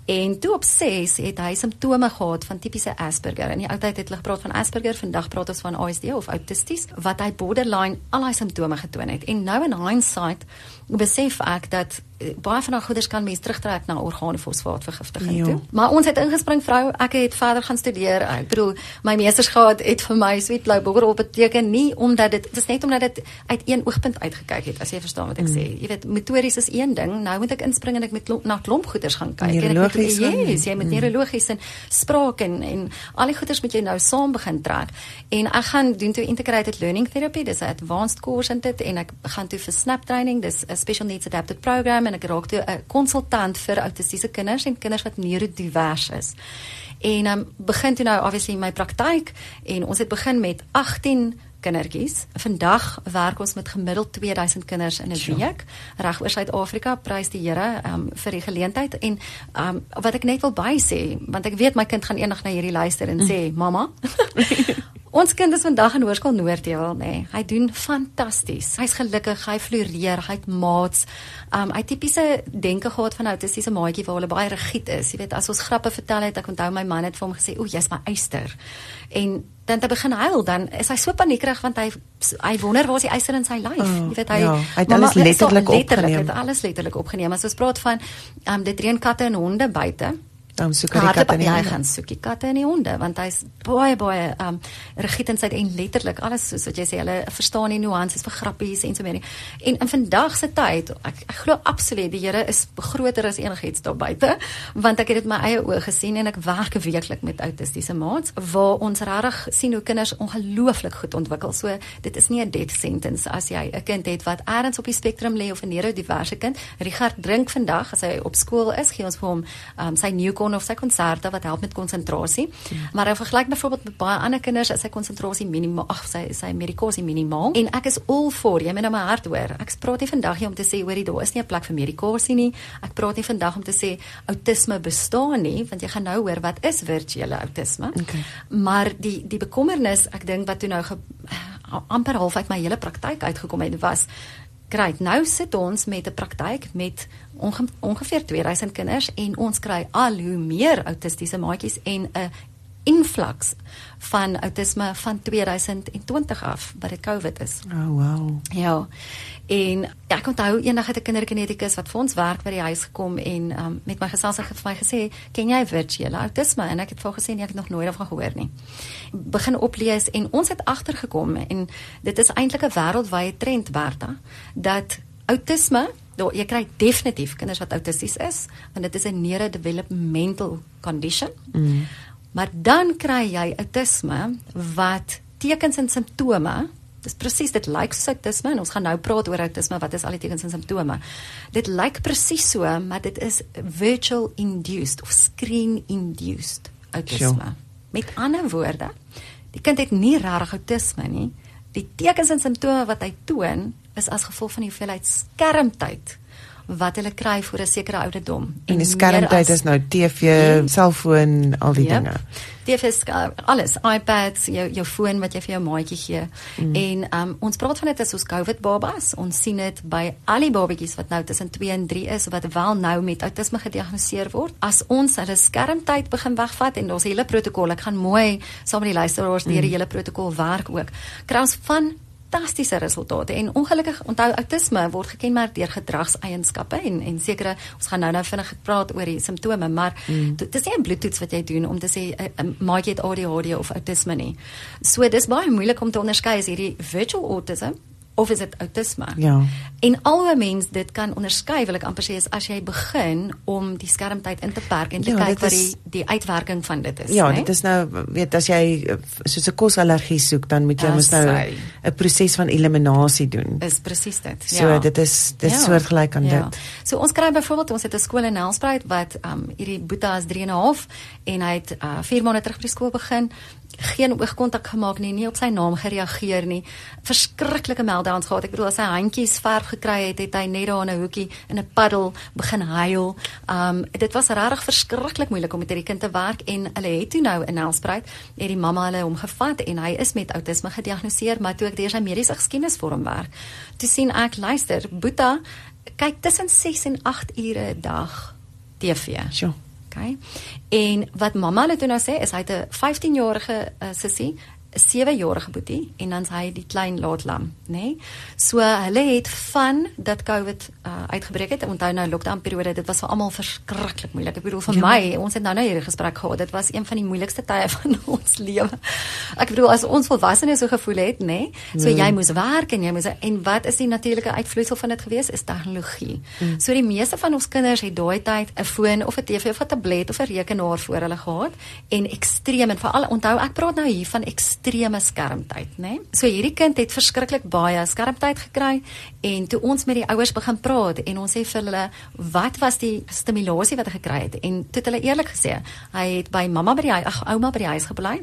[SPEAKER 2] En toe op 6 het hy simptome gehad van tipiese Asperger. In die ou tyd het hulle gepraat van Asperger, vandag praat ons van ASD of autisties wat hy borderline al hy simptome getoon het. En nou in hindsight besef ek dat baie van daai goeders kan mens terugtrek na orgaanefosfaatvergiftiging
[SPEAKER 1] Ja.
[SPEAKER 2] toe. Maar ons het ingespring vrou, ek het verder gaan studeer. Ek bedoel, my meestersgraad het vir my sweet blou boggerol beteken nie omdat dit dis net omdat dit uit een oogpunt uitgekyk het, as jy verstaan wat ek
[SPEAKER 1] Mm.
[SPEAKER 2] sê. Jy weet, metodies is een ding. Nou moet ek inspring en ek moet klomp, na klomp goeders gaan kyk. En ek moet-
[SPEAKER 1] Neurologies
[SPEAKER 2] Yes, jy moet neurologies en spraak en en al die goeders moet jy nou saam begin trek. En ek gaan doen toe integrated learning therapy, dis 'n advanced course in dit en ek gaan toe vir snap training, dis 'n special needs adapted program en ek raak toe 'n konsultant vir autistiese kinders en kinders wat neurodivers is. En um, begin toe nou obviously my praktyk en ons het begin met 18 kindertjies. Vandag werk ons met gemiddeld 2000 kinders in 'n week reg oor Suid-Afrika. Prys die Here um, vir die geleentheid en um, wat ek net wil by sê, want ek weet my kind gaan eendag na hierdie luister en sê, "Mamma, Ons kind is vandag in Hoërskool Noordheuwel, nê. Nee. Hy doen fantasties. Hy's gelukkig, hy floreer, hy't maats. Um hy tipiese denke gehad van autistiese maatjie waar hulle baie rigied is. Jy weet, as ons grappe vertel het, ek onthou my man het vir hom gesê, "O, jy's my eyster." En dan te begin huil, dan is hy so paniekerig want hy hy wonder waar is die eyster in sy lyf.
[SPEAKER 1] Oh,
[SPEAKER 2] jy weet hy
[SPEAKER 1] ja, hy het alles
[SPEAKER 2] nee,
[SPEAKER 1] letterlik
[SPEAKER 2] letterlik,
[SPEAKER 1] opgeneem.
[SPEAKER 2] het alles letterlik opgeneem. As ons praat van um dit reën katte en honde buite.
[SPEAKER 1] Dan soek hy die
[SPEAKER 2] Hardloop-
[SPEAKER 1] kat in die
[SPEAKER 2] ja, hy gaan soek die katte en die honde want hy's baie baie um rigied in sy en letterlik alles soos wat jy sê hulle verstaan die nuances vir grappies en so meer. nie. En in vandag se tyd, ek, ek glo absoluut die Here is groter as enigiets daar buite want ek het dit my eie oë gesien en ek werk weeklik met autistiese maats waar ons regtig sien hoe kinders ongelooflik goed ontwikkel. So dit is nie 'n death sentence as jy 'n kind het wat ergens op die spektrum lê of 'n neurodiverse kind. Richard drink vandag as hy op skool is, gee ons vir hom um, sy Newcon of sy konserte wat help met konsentrasie. Maar hy vergelyk byvoorbeeld met baie ander kinders as sy konsentrasie minimaal, ag sy sy medikasie minimaal. En ek is all for, jy moet nou my hart hoor. Ek praat nie vandag hier om te sê hoorie daar is nie 'n plek vir medikasie nie. Ek praat nie vandag om te sê outisme bestaan nie, want jy gaan nou hoor wat is virtuele outisme.
[SPEAKER 1] Okay.
[SPEAKER 2] Maar die die bekommernis, ek dink wat toe nou ge, amper half uit my hele praktyk uitgekom het was Great, nou sit ons met 'n praktyk met onge, ongeveer 2000 kinders en ons kry al hoe meer autistiese maatjies en 'n influx van outisme van 2020 af wat dit COVID is.
[SPEAKER 1] Oh wow.
[SPEAKER 2] Ja. En ja, ek onthou eendag het 'n kinderkinetikus wat vir ons werk by die huis gekom en um, met my gesels het vir my gesê, "Ken jy virtuele autisme?" En ek het vir gesê, "Nee, ek het nog nooit daarvan gehoor nie." Begin oplees en ons het agtergekom en dit is eintlik 'n wêreldwye trend, Berta, dat autisme Daar jy kry definitief kinders wat autisties is, want dit is 'n neurodevelopmental condition. Mm. Maar dan kry jy autisme wat tekens en simptome Dis presies dit lyk soos autisme en ons gaan nou praat oor autisme wat is al die tekens en simptome. Dit lyk presies so, maar dit is virtual induced of screen induced autisme.
[SPEAKER 1] Sure.
[SPEAKER 2] Met ander woorde, die kind het nie regtig autisme nie. Die tekens en simptome wat hy toon is as gevolg van die hoeveelheid skermtyd wat hulle kry vir 'n sekere ouderdom.
[SPEAKER 1] En die
[SPEAKER 2] meer
[SPEAKER 1] skermtyd is nou TV,
[SPEAKER 2] Ja.
[SPEAKER 1] selfoon, al die
[SPEAKER 2] Yep.
[SPEAKER 1] dinge.
[SPEAKER 2] DFS uh, alles, iPads, jou jou foon wat jy vir jou maatjie gee. Mm. En um, ons praat van dit as ons COVID babas. Ons sien dit by al die babatjies wat nou tussen 2 en 3 is wat wel nou met outisme gediagnoseer word. As ons hulle skermtyd begin wegvat en ons hele protokol, ek gaan mooi saam met die luisteraars deur die hele protokol werk ook. Kry ons van fantastiese resultate en ongelukkig onthou outisme word gekenmerk deur gedragseienskappe en en sekere ons gaan nou nou vinnig praat oor die simptome maar mm. dit is nie 'n bloedtoets wat jy doen om te sê uh, maak jy het ADHD of outisme nie. So dis baie moeilik om te onderskei is hierdie virtual autism of is dit outisme?
[SPEAKER 1] Ja.
[SPEAKER 2] En alhoewel mens dit kan onderskei, wil ek amper sê is as jy begin om die skermtyd in te perk en te
[SPEAKER 1] Ja,
[SPEAKER 2] kyk wat die die uitwerking van dit is,
[SPEAKER 1] Ja,
[SPEAKER 2] né?
[SPEAKER 1] dit is nou weet as jy soos 'n kosallergie soek, dan moet jy mos nou. 'n proses van eliminasie doen.
[SPEAKER 2] is presies dit.
[SPEAKER 1] So dit is dit is soortgelyk aan dit.
[SPEAKER 2] So ons kry byvoorbeeld ons het 'n skool in Nelspruit wat um hierdie Boeta is 3 en 'n half en hy het uh 4 maande terug by die skool begin geen oogkontak gemaak nie, nie op sy naam gereageer nie. Verskriklike meltdowns gehad. Ek bedoel as hy handjies verf gekry het, het hy net daar in 'n hoekie in 'n paddel begin huil. Um dit was regtig verskriklik moeilik om met hierdie kind te werk en hulle het toe nou in Nelspruit het die mamma hulle hom gevat en hy is met outisme gediagnoseer, maar toe ek deur sy mediese geskiedenis vir hom werk, toe sien ek luister, Boeta kyk tussen 6 en 8 ure 'n dag TV.
[SPEAKER 1] Sjoe.
[SPEAKER 2] Okay. En wat mamma hulle toe nou sê is hy het 'n 15-jarige uh, sussie 7-jarige boetie en dan hy die klein laatlam, nê? Nee? So hulle het van dat COVID uh, uitgebreek het, onthou nou lockdown periode, dit was vir almal verskriklik moeilik. Ek bedoel vir ja. my, ons het nou nou hierdie gesprek gehad. Dit was een van die moeilikste tye van ons lewe. Ek bedoel as ons volwassenes so gevoel het, nê? Nee? So mm. jy moes werk en jy moes en wat is die natuurlike uitvloeisel van dit gewees? Is tegnologie. Mm. So die meeste van ons kinders het daai tyd 'n foon of 'n TV of 'n tablet of 'n rekenaar voor hulle gehad en ekstreem en veral onthou ek praat nou hier van ekstreem ekstreme skermtyd, né? Nee? So hierdie kind het verskriklik baie skermtyd gekry en toe ons met die ouers begin praat en ons sê vir hulle wat was die stimulasie wat hy gekry het en toe het hulle eerlik gesê hy het by mamma by die ag ouma by die huis gebly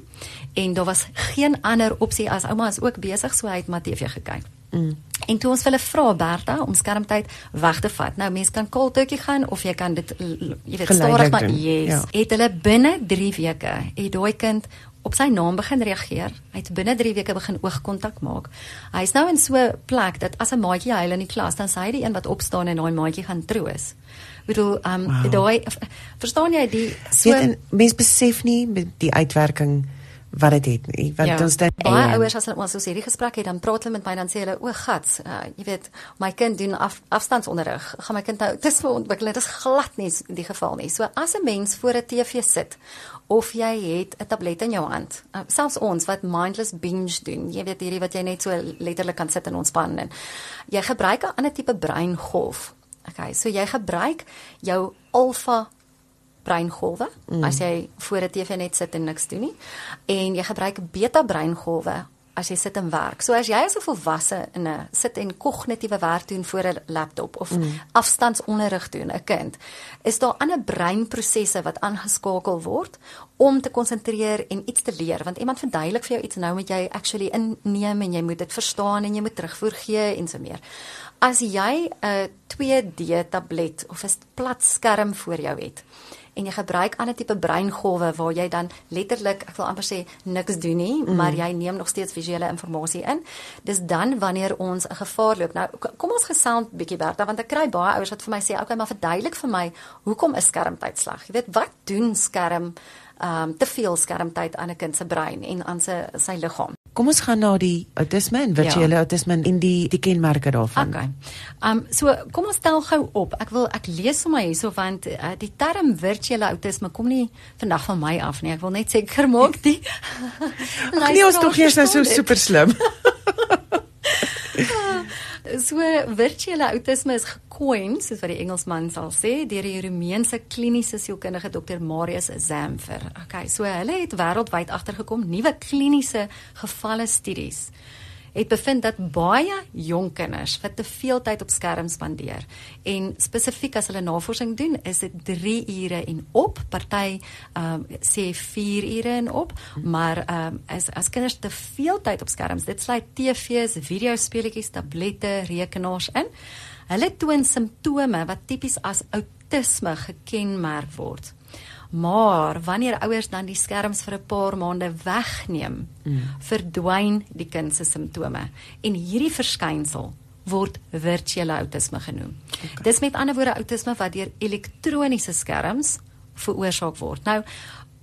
[SPEAKER 2] en daar was geen ander opsie as ouma is ook besig so hy het maar TV gekyk. Mm. En toe ons hulle vra Bertha om skermtyd weg te vat. Nou mense kan turkey gaan of jy kan dit jy weet stadig maar yes. Ja. Het hulle binne 3 weke het daai kind op sy naam begin reageer. Hy het binne 3 weke begin oogkontak maak. Hy's nou in so 'n plek dat as 'n maatjie huil in die klas, dan sê hy die een wat opstaan en daai maatjie gaan troos. Ek bedoel, ehm um, wow. daai verstaan jy die
[SPEAKER 1] so mense besef nie die uitwerking wat dit het nie. Want ja. ons dan
[SPEAKER 2] baie ouers as hulle ons so hierdie gesprek het, dan praat hulle met my dan sê hulle o, gats, uh, jy weet, my kind doen af, afstandsonderrig. Gaan my kind nou dis vir ontwikkel. Dit is glad nie die geval nie. So as 'n mens voor 'n TV sit of jy het 'n tablet in jou hand. Uh, selfs ons wat mindless binge doen, jy weet hierdie wat jy net so letterlik kan sit en ontspan en jy gebruik 'n ander tipe breingolf. Okay, so jy gebruik jou alfa breingolwe mm. as jy voor 'n TV net sit en niks doen nie en jy gebruik beta breingolwe as jy sit en werk. So as jy as 'n volwasse in 'n sit en kognitiewe werk doen voor 'n laptop of mm. afstandsonderrig doen 'n kind, is daar ander breinprosesse wat aangeskakel word om te konsentreer en iets te leer want iemand verduidelik vir jou iets nou moet jy actually inneem en jy moet dit verstaan en jy moet terugvoer gee en so meer. As jy 'n 2D tablet of 'n plat skerm voor jou het en jy gebruik ander tipe breingolwe waar jy dan letterlik, ek wil amper sê niks doen nie, mm. maar jy neem nog steeds visuele inligting in. Dis dan wanneer ons 'n gevaar loop. Nou kom ons gesels bietjie Bertha want ek kry baie ouers wat vir my sê, "Oké, okay, maar verduidelik vir my, hoekom is skermtyd sleg?" Jy weet, wat doen skerm ehm um, te veel skermtyd aan 'n kind se brein en aan sy sy liggaam?
[SPEAKER 1] Kom ons gaan na die autisme en virtuele ja. autisme in die die kenmerke daarvan.
[SPEAKER 2] Okay. Um so kom ons tel gou op. Ek wil ek lees sommer hierso want uh, die term virtuele autisme kom nie vandag van my af nie. Ek wil net seker maak die
[SPEAKER 1] Ag nee, ons tog eers nou so super slim.
[SPEAKER 2] so virtuele autisme is gekoin, soos wat die Engelsman sal sê, deur die Roemeense kliniese sielkundige Dr. Marius Zamfer. Okay, so hulle het wêreldwyd agtergekom nuwe kliniese gevalle studies het bevind dat baie jong kinders wat te veel tyd op skerms spandeer en spesifiek as hulle navorsing doen is dit 3 ure en op. Party ehm um, sê 4 ure en op maar ehm um, as as kinders te veel tyd op skerms dit sluit TV's, videospeletjies, tablette, rekenaars in. Hulle toon simptome wat tipies as outisme gekenmerk word Maar wanneer ouers dan die skerms vir 'n paar maande wegneem, mm. verdwyn die kind se simptome en hierdie verskynsel word virtuele outisme genoem. Okay. Dis met ander woorde outisme wat deur elektroniese skerms veroorsaak word. Nou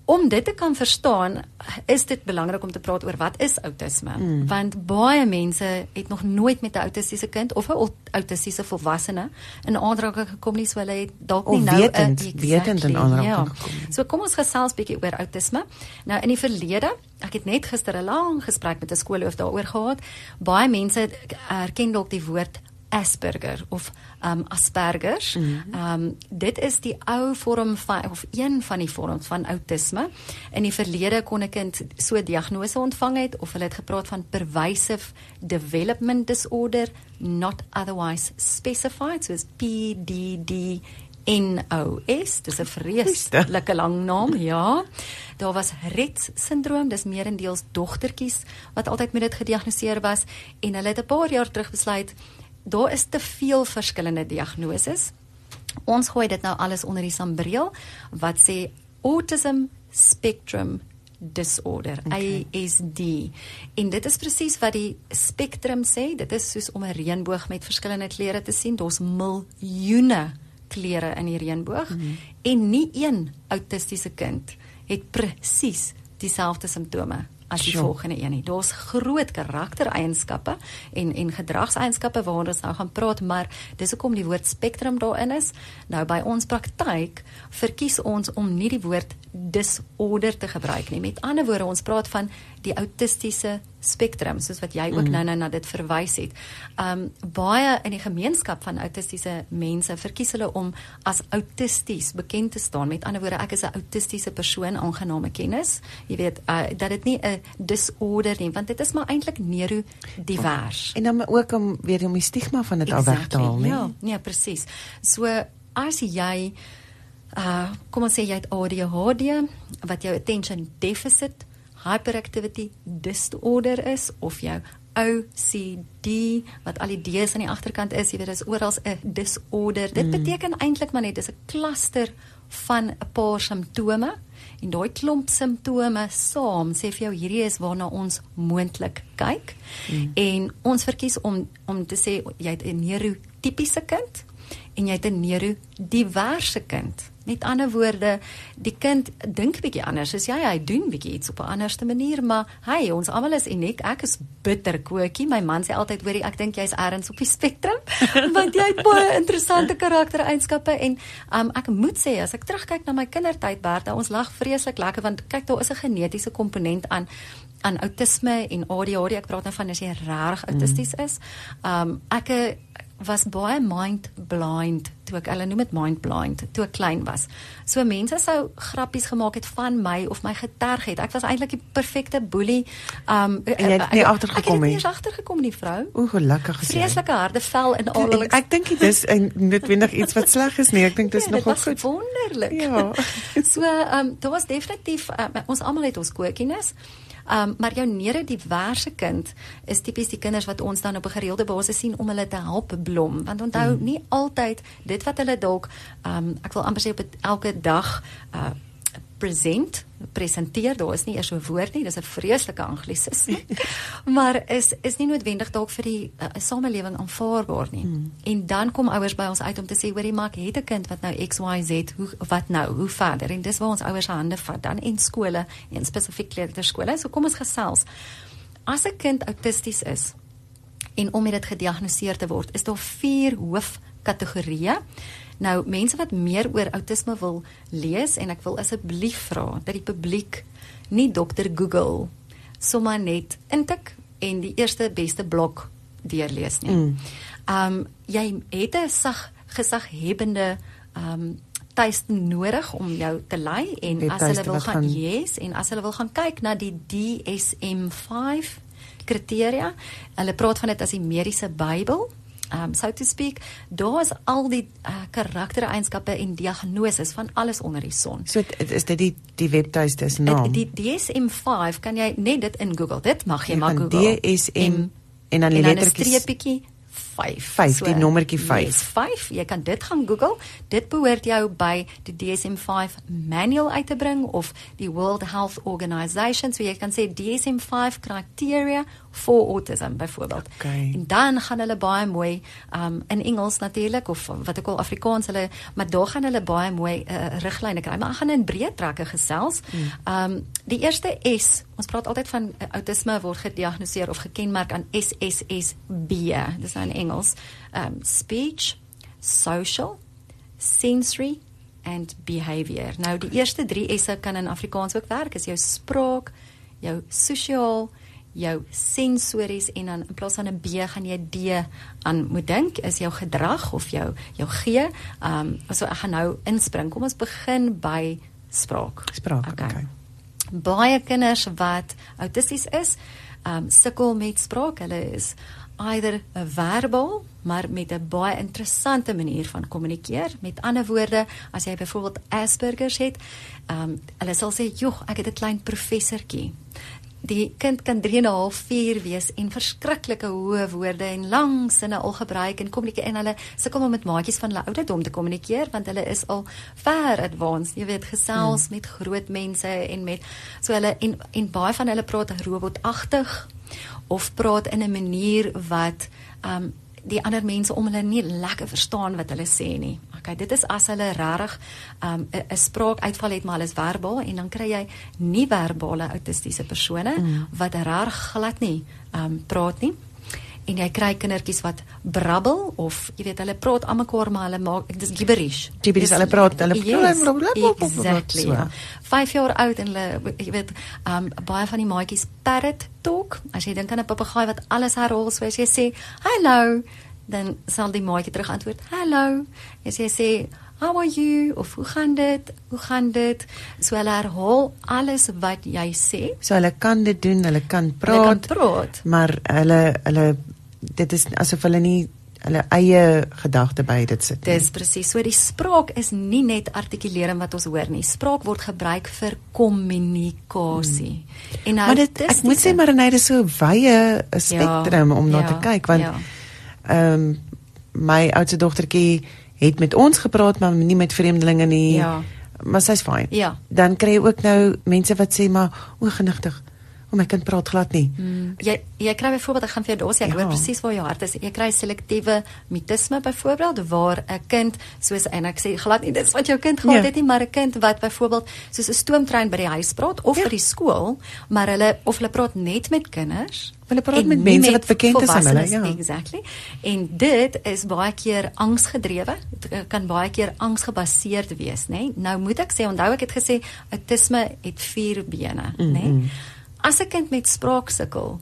[SPEAKER 2] om dit te kan verstaan, is dit belangrik om te praat oor wat is outisme? Mm. Want baie mense het nog nooit met 'n autistiese kind of 'n autistiese volwassene in aanraking gekom nie, so hulle het dalk nie nou 'n
[SPEAKER 1] exactly, wetend in aanraking ja. gekom.
[SPEAKER 2] So kom ons gesels bietjie oor outisme. Nou in die verlede, ek het net gister 'n lang gesprek met 'n skoolhoof daaroor gehad. Baie mense erken dalk die woord Asperger of um Aspergers. Mm -hmm. Um dit is die ou vorm van of een van die vorms van outisme. In die verlede kon 'n kind so diagnose ontvang het of hulle het gepraat van pervasive development disorder not otherwise specified, so is PDD NOS, dis 'n vreeslike lang naam, ja. Daar was Rett sindroom, dis meerendeels dogtertjies wat altyd met dit gediagnoseer was en hulle het 'n paar jaar terug besluit daar is te veel verskillende diagnoses. Ons gooi dit nou alles onder die sambreel wat sê autism spectrum disorder okay. ASD en dit is presies wat die spectrum sê dit is soos om 'n reënboog met verskillende kleure te sien daar's miljoene kleure in die reënboog mm -hmm. en nie een autistiese kind het presies dieselfde simptome as die sure. volgende een nie. Daar's groot karaktereienskappe en en gedragseienskappe waaroor ons nou gaan praat, maar dis hoekom die woord spektrum daarin is. Nou by ons praktyk verkies ons om nie die woord disorder te gebruik nie. Met ander woorde, ons praat van die autistiese spektrum soos wat jy ook mm. nou nou na dit verwys het. Um baie in die gemeenskap van autistiese mense verkies hulle om as autisties bekend te staan. Met ander woorde, ek is 'n autistiese persoon aangename kennis. Jy weet, uh, dat dit nie 'n disorder nie, want dit is maar eintlik neurodivers.
[SPEAKER 1] En dan ook om weer om die stigma van dit exactly, af weg te haal, nie?
[SPEAKER 2] Ja, nee, presies. So as jy uh kom ons sê jy het ADHD wat jou attention deficit hyperactivity disorder is of jou OCD wat al die D's aan die agterkant is, jy weet dit is oral 'n disorder. Dit mm. beteken eintlik maar net dis 'n kluster van 'n paar simptome en daai klomp simptome saam sê vir jou hierdie is waarna ons moontlik kyk. Mm. En ons verkies om om te sê jy het 'n neurotipiese kind en jy het 'n neurodiverse kind. Met ander woorde, die kind dink bietjie anders. As jy hy doen bietjie iets op 'n anderste manier, maar hy, ons almal is uniek. Ek is bitter koekie. My man sê altyd, hoorie, ek dink jy's ergens op die spektrum, want jy het baie interessante karaktereienskappe en um, ek moet sê as ek terugkyk na my kindertyd, Bertha, ons lag vreeslik lekker want kyk, daar is 'n genetiese komponent aan aan outisme en ADHD. Ek praat nou van as jy regtig autisties is. Um ek was baie mind blind toe ek hulle noem dit mind blind toe ek klein was. So mense sou grappies gemaak het van my of my geterg het. Ek was eintlik die perfekte boelie. Um
[SPEAKER 1] en jy het nie agtergekom
[SPEAKER 2] nie. Ek het nie agtergekom nie, vrou.
[SPEAKER 1] O, gelukkig gesê.
[SPEAKER 2] Vreeslike harde vel in al.
[SPEAKER 1] Ek, ek dink dit is noodwendig iets wat sleg is nie. Ek dink dis nee, nogal
[SPEAKER 2] goed. Wonderlik. Ja. so um daar was definitief um, ons almal het ons kookiness. Um maar jou neurodiverse kind is tipies die kinders wat ons dan op 'n gereelde basis sien om hulle te help blom. Want onthou mm. nie altyd dit wat hulle dalk um ek wil amper sê op elke dag uh present presenteer daar is nie eers so 'n woord nie dis 'n vreeslike anglisisme maar is is nie noodwendig dalk vir die uh, samelewing aanvaarbaar nie. Hmm. en dan kom ouers by ons uit om te sê hoorie maak het 'n kind wat nou XYZ hoe wat nou hoe verder? En dis waar ons ouers hande vat dan en skole en spesifiek kleuterskole. So kom ons gesels. As 'n kind autisties is en om dit gediagnoseer te word is daar vier hoofkategorieë Nou mense wat meer oor outisme wil lees en ek wil asseblief vra dat die publiek nie dokter Google sommer net intik en die eerste beste blok deurlees nie. Mm. Um jy het 'n sag gesaghebende um tuiste nodig om jou te lei en die as hulle wil gaan, gaan yes en as hulle wil gaan kyk na die DSM-5 kriteria, hulle praat van dit as die mediese Bybel um so to speak, daar's al die uh, karaktereienskappe en diagnoses van alles onder die son.
[SPEAKER 1] So is dit die die webtuiste se naam.
[SPEAKER 2] Die, die DSM-5 kan jy net dit in Google. Dit mag jy, jy maar Google.
[SPEAKER 1] DSM M, en dan die lettertjie
[SPEAKER 2] 5.
[SPEAKER 1] 5, so, die nommertjie 5.
[SPEAKER 2] Yes, 5. Jy kan dit gaan Google. Dit behoort jou by die DSM-5 manual uit te bring of die World Health Organization. So jy kan sê DSM-5 criteria for autism byvoorbeeld.
[SPEAKER 1] Okay.
[SPEAKER 2] En dan gaan hulle baie mooi um in Engels natuurlik of wat ek al Afrikaans hulle maar daar gaan hulle baie mooi uh, riglyne kry. Maar ek gaan in breë trekke gesels. Hmm. Um die eerste S, ons praat altyd van uh, autisme word gediagnoseer of gekenmerk aan SSSB. Dis nou in Engels. Um speech, social, sensory and behavior. Nou die eerste 3 S'e kan in Afrikaans ook werk. Is jou spraak, jou sosiaal jou sensories en dan in plaas van 'n B gaan jy D aan moet dink is jou gedrag of jou jou G. Ehm um, so ek gaan nou inspring. Kom ons begin by spraak.
[SPEAKER 1] Spraak. Okay. okay.
[SPEAKER 2] Baie kinders wat autisties is, ehm um, sukkel met spraak. Hulle is either 'n verbal maar met 'n baie interessante manier van kommunikeer. Met ander woorde, as jy byvoorbeeld Asperger het, ehm um, hulle sal sê, "Joh, ek het 'n klein professortjie." Die kind kan 3 en 'n half 4 wees en verskriklike hoë woorde en lang sinne al gebruik en kommunikeer en hulle sukkel om met maatjies van hulle ouderdom te kommunikeer want hulle is al ver advanced. Jy weet, gesels hmm. met groot mense en met so hulle en en baie van hulle praat robotagtig of praat in 'n manier wat um die ander mense om hulle nie lekker verstaan wat hulle sê nie. Okay, dit is as hulle regtig um 'n spraakuitval het maar alles verbaal en dan kry jy nie verbale autistiese persone mm. wat reg glad nie um praat nie en jy kry kindertjies wat brabbel of jy weet hulle praat almekaar maar hulle maak dis gibberish.
[SPEAKER 1] Gibberish hulle praat hulle
[SPEAKER 2] yes, exactly. 5 jaar oud en hulle jy weet um baie van die maatjies parrot talk. As jy dink aan 'n papegaai wat alles herhaal soos jy sê, "Hallo," dan sal die maatjie terug antwoord, "Hallo." As jy sê How are you? Of hoe gaan dit? Hoe gaan dit? So hulle herhaal alles wat jy sê.
[SPEAKER 1] So hulle kan dit doen, hulle kan praat. Hulle kan praat. Maar hulle hulle dit is asof hulle nie hulle eie gedagte by dit sit.
[SPEAKER 2] Dis presies. So die spraak is nie net artikulering wat ons hoor nie. Spraak word gebruik vir kommunikasie. Hmm.
[SPEAKER 1] En nou Maar dit ek moet sê maar net is so wye spektrum ja, om na ja, te kyk want ja. ehm ja. um, my oudste dogtertjie het met ons gepraat maar nie met vreemdelinge nie. Ja. Maar sy's fyn. Ja. Dan kry jy ook nou mense wat sê maar o genigtig Oh my kind praat glad nie.
[SPEAKER 2] Mm. Jy jy kry byvoorbeeld ek gaan vir jou daar sê ek ja. weet presies waar jou hart is. Jy kry selektiewe mutisme byvoorbeeld waar 'n kind soos en ek sê glad nie dit is wat jou kind gehad ja. het nie, maar 'n kind wat byvoorbeeld soos 'n stoomtrein by die huis praat of ja. by die skool, maar hulle of hulle praat net met kinders.
[SPEAKER 1] Hulle praat met mense wat bekend is aan hulle, ja.
[SPEAKER 2] Exactly. En dit is baie keer angsgedrewe. Dit kan baie keer angsgebaseerd wees, nê? Nou moet ek sê, onthou ek het gesê autisme het vier bene, nê? Mm -hmm. As 'n kind met spraak sukkel,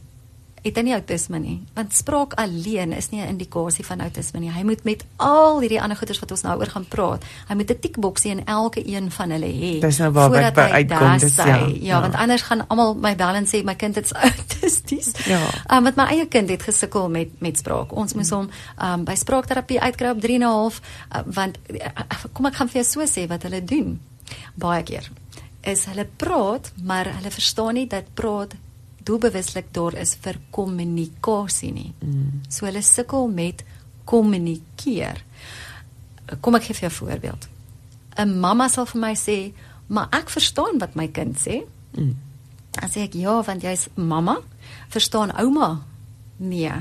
[SPEAKER 2] het hy nie outisme nie, want spraak alleen is nie 'n indikasie van outisme nie. Hy moet met al hierdie ander goeters wat ons nou oor gaan praat, hy moet 'n tikboksie in elke een van hulle hê.
[SPEAKER 1] Dis nou waar ek by uitkom, dis ja,
[SPEAKER 2] ja. Ja, want anders gaan almal my bel en sê my kind is autisties. Ja. Um, want my eie kind het gesukkel met met spraak. Ons moes hom um, by spraakterapie uitkry op 3 en 'n half, uh, want uh, kom ek gaan vir jou so sê wat hulle doen. Baie keer is hulle praat, maar hulle verstaan nie dat praat doelbewuslik daar is vir kommunikasie nie. Mm. So hulle sukkel met kommunikeer. Kom ek gee vir 'n voorbeeld. 'n Mamma sal vir my sê, "Maar ek verstaan wat my kind sê." Mm. Dan sê ek, "Ja, want jy's mamma, verstaan ouma?" Nee.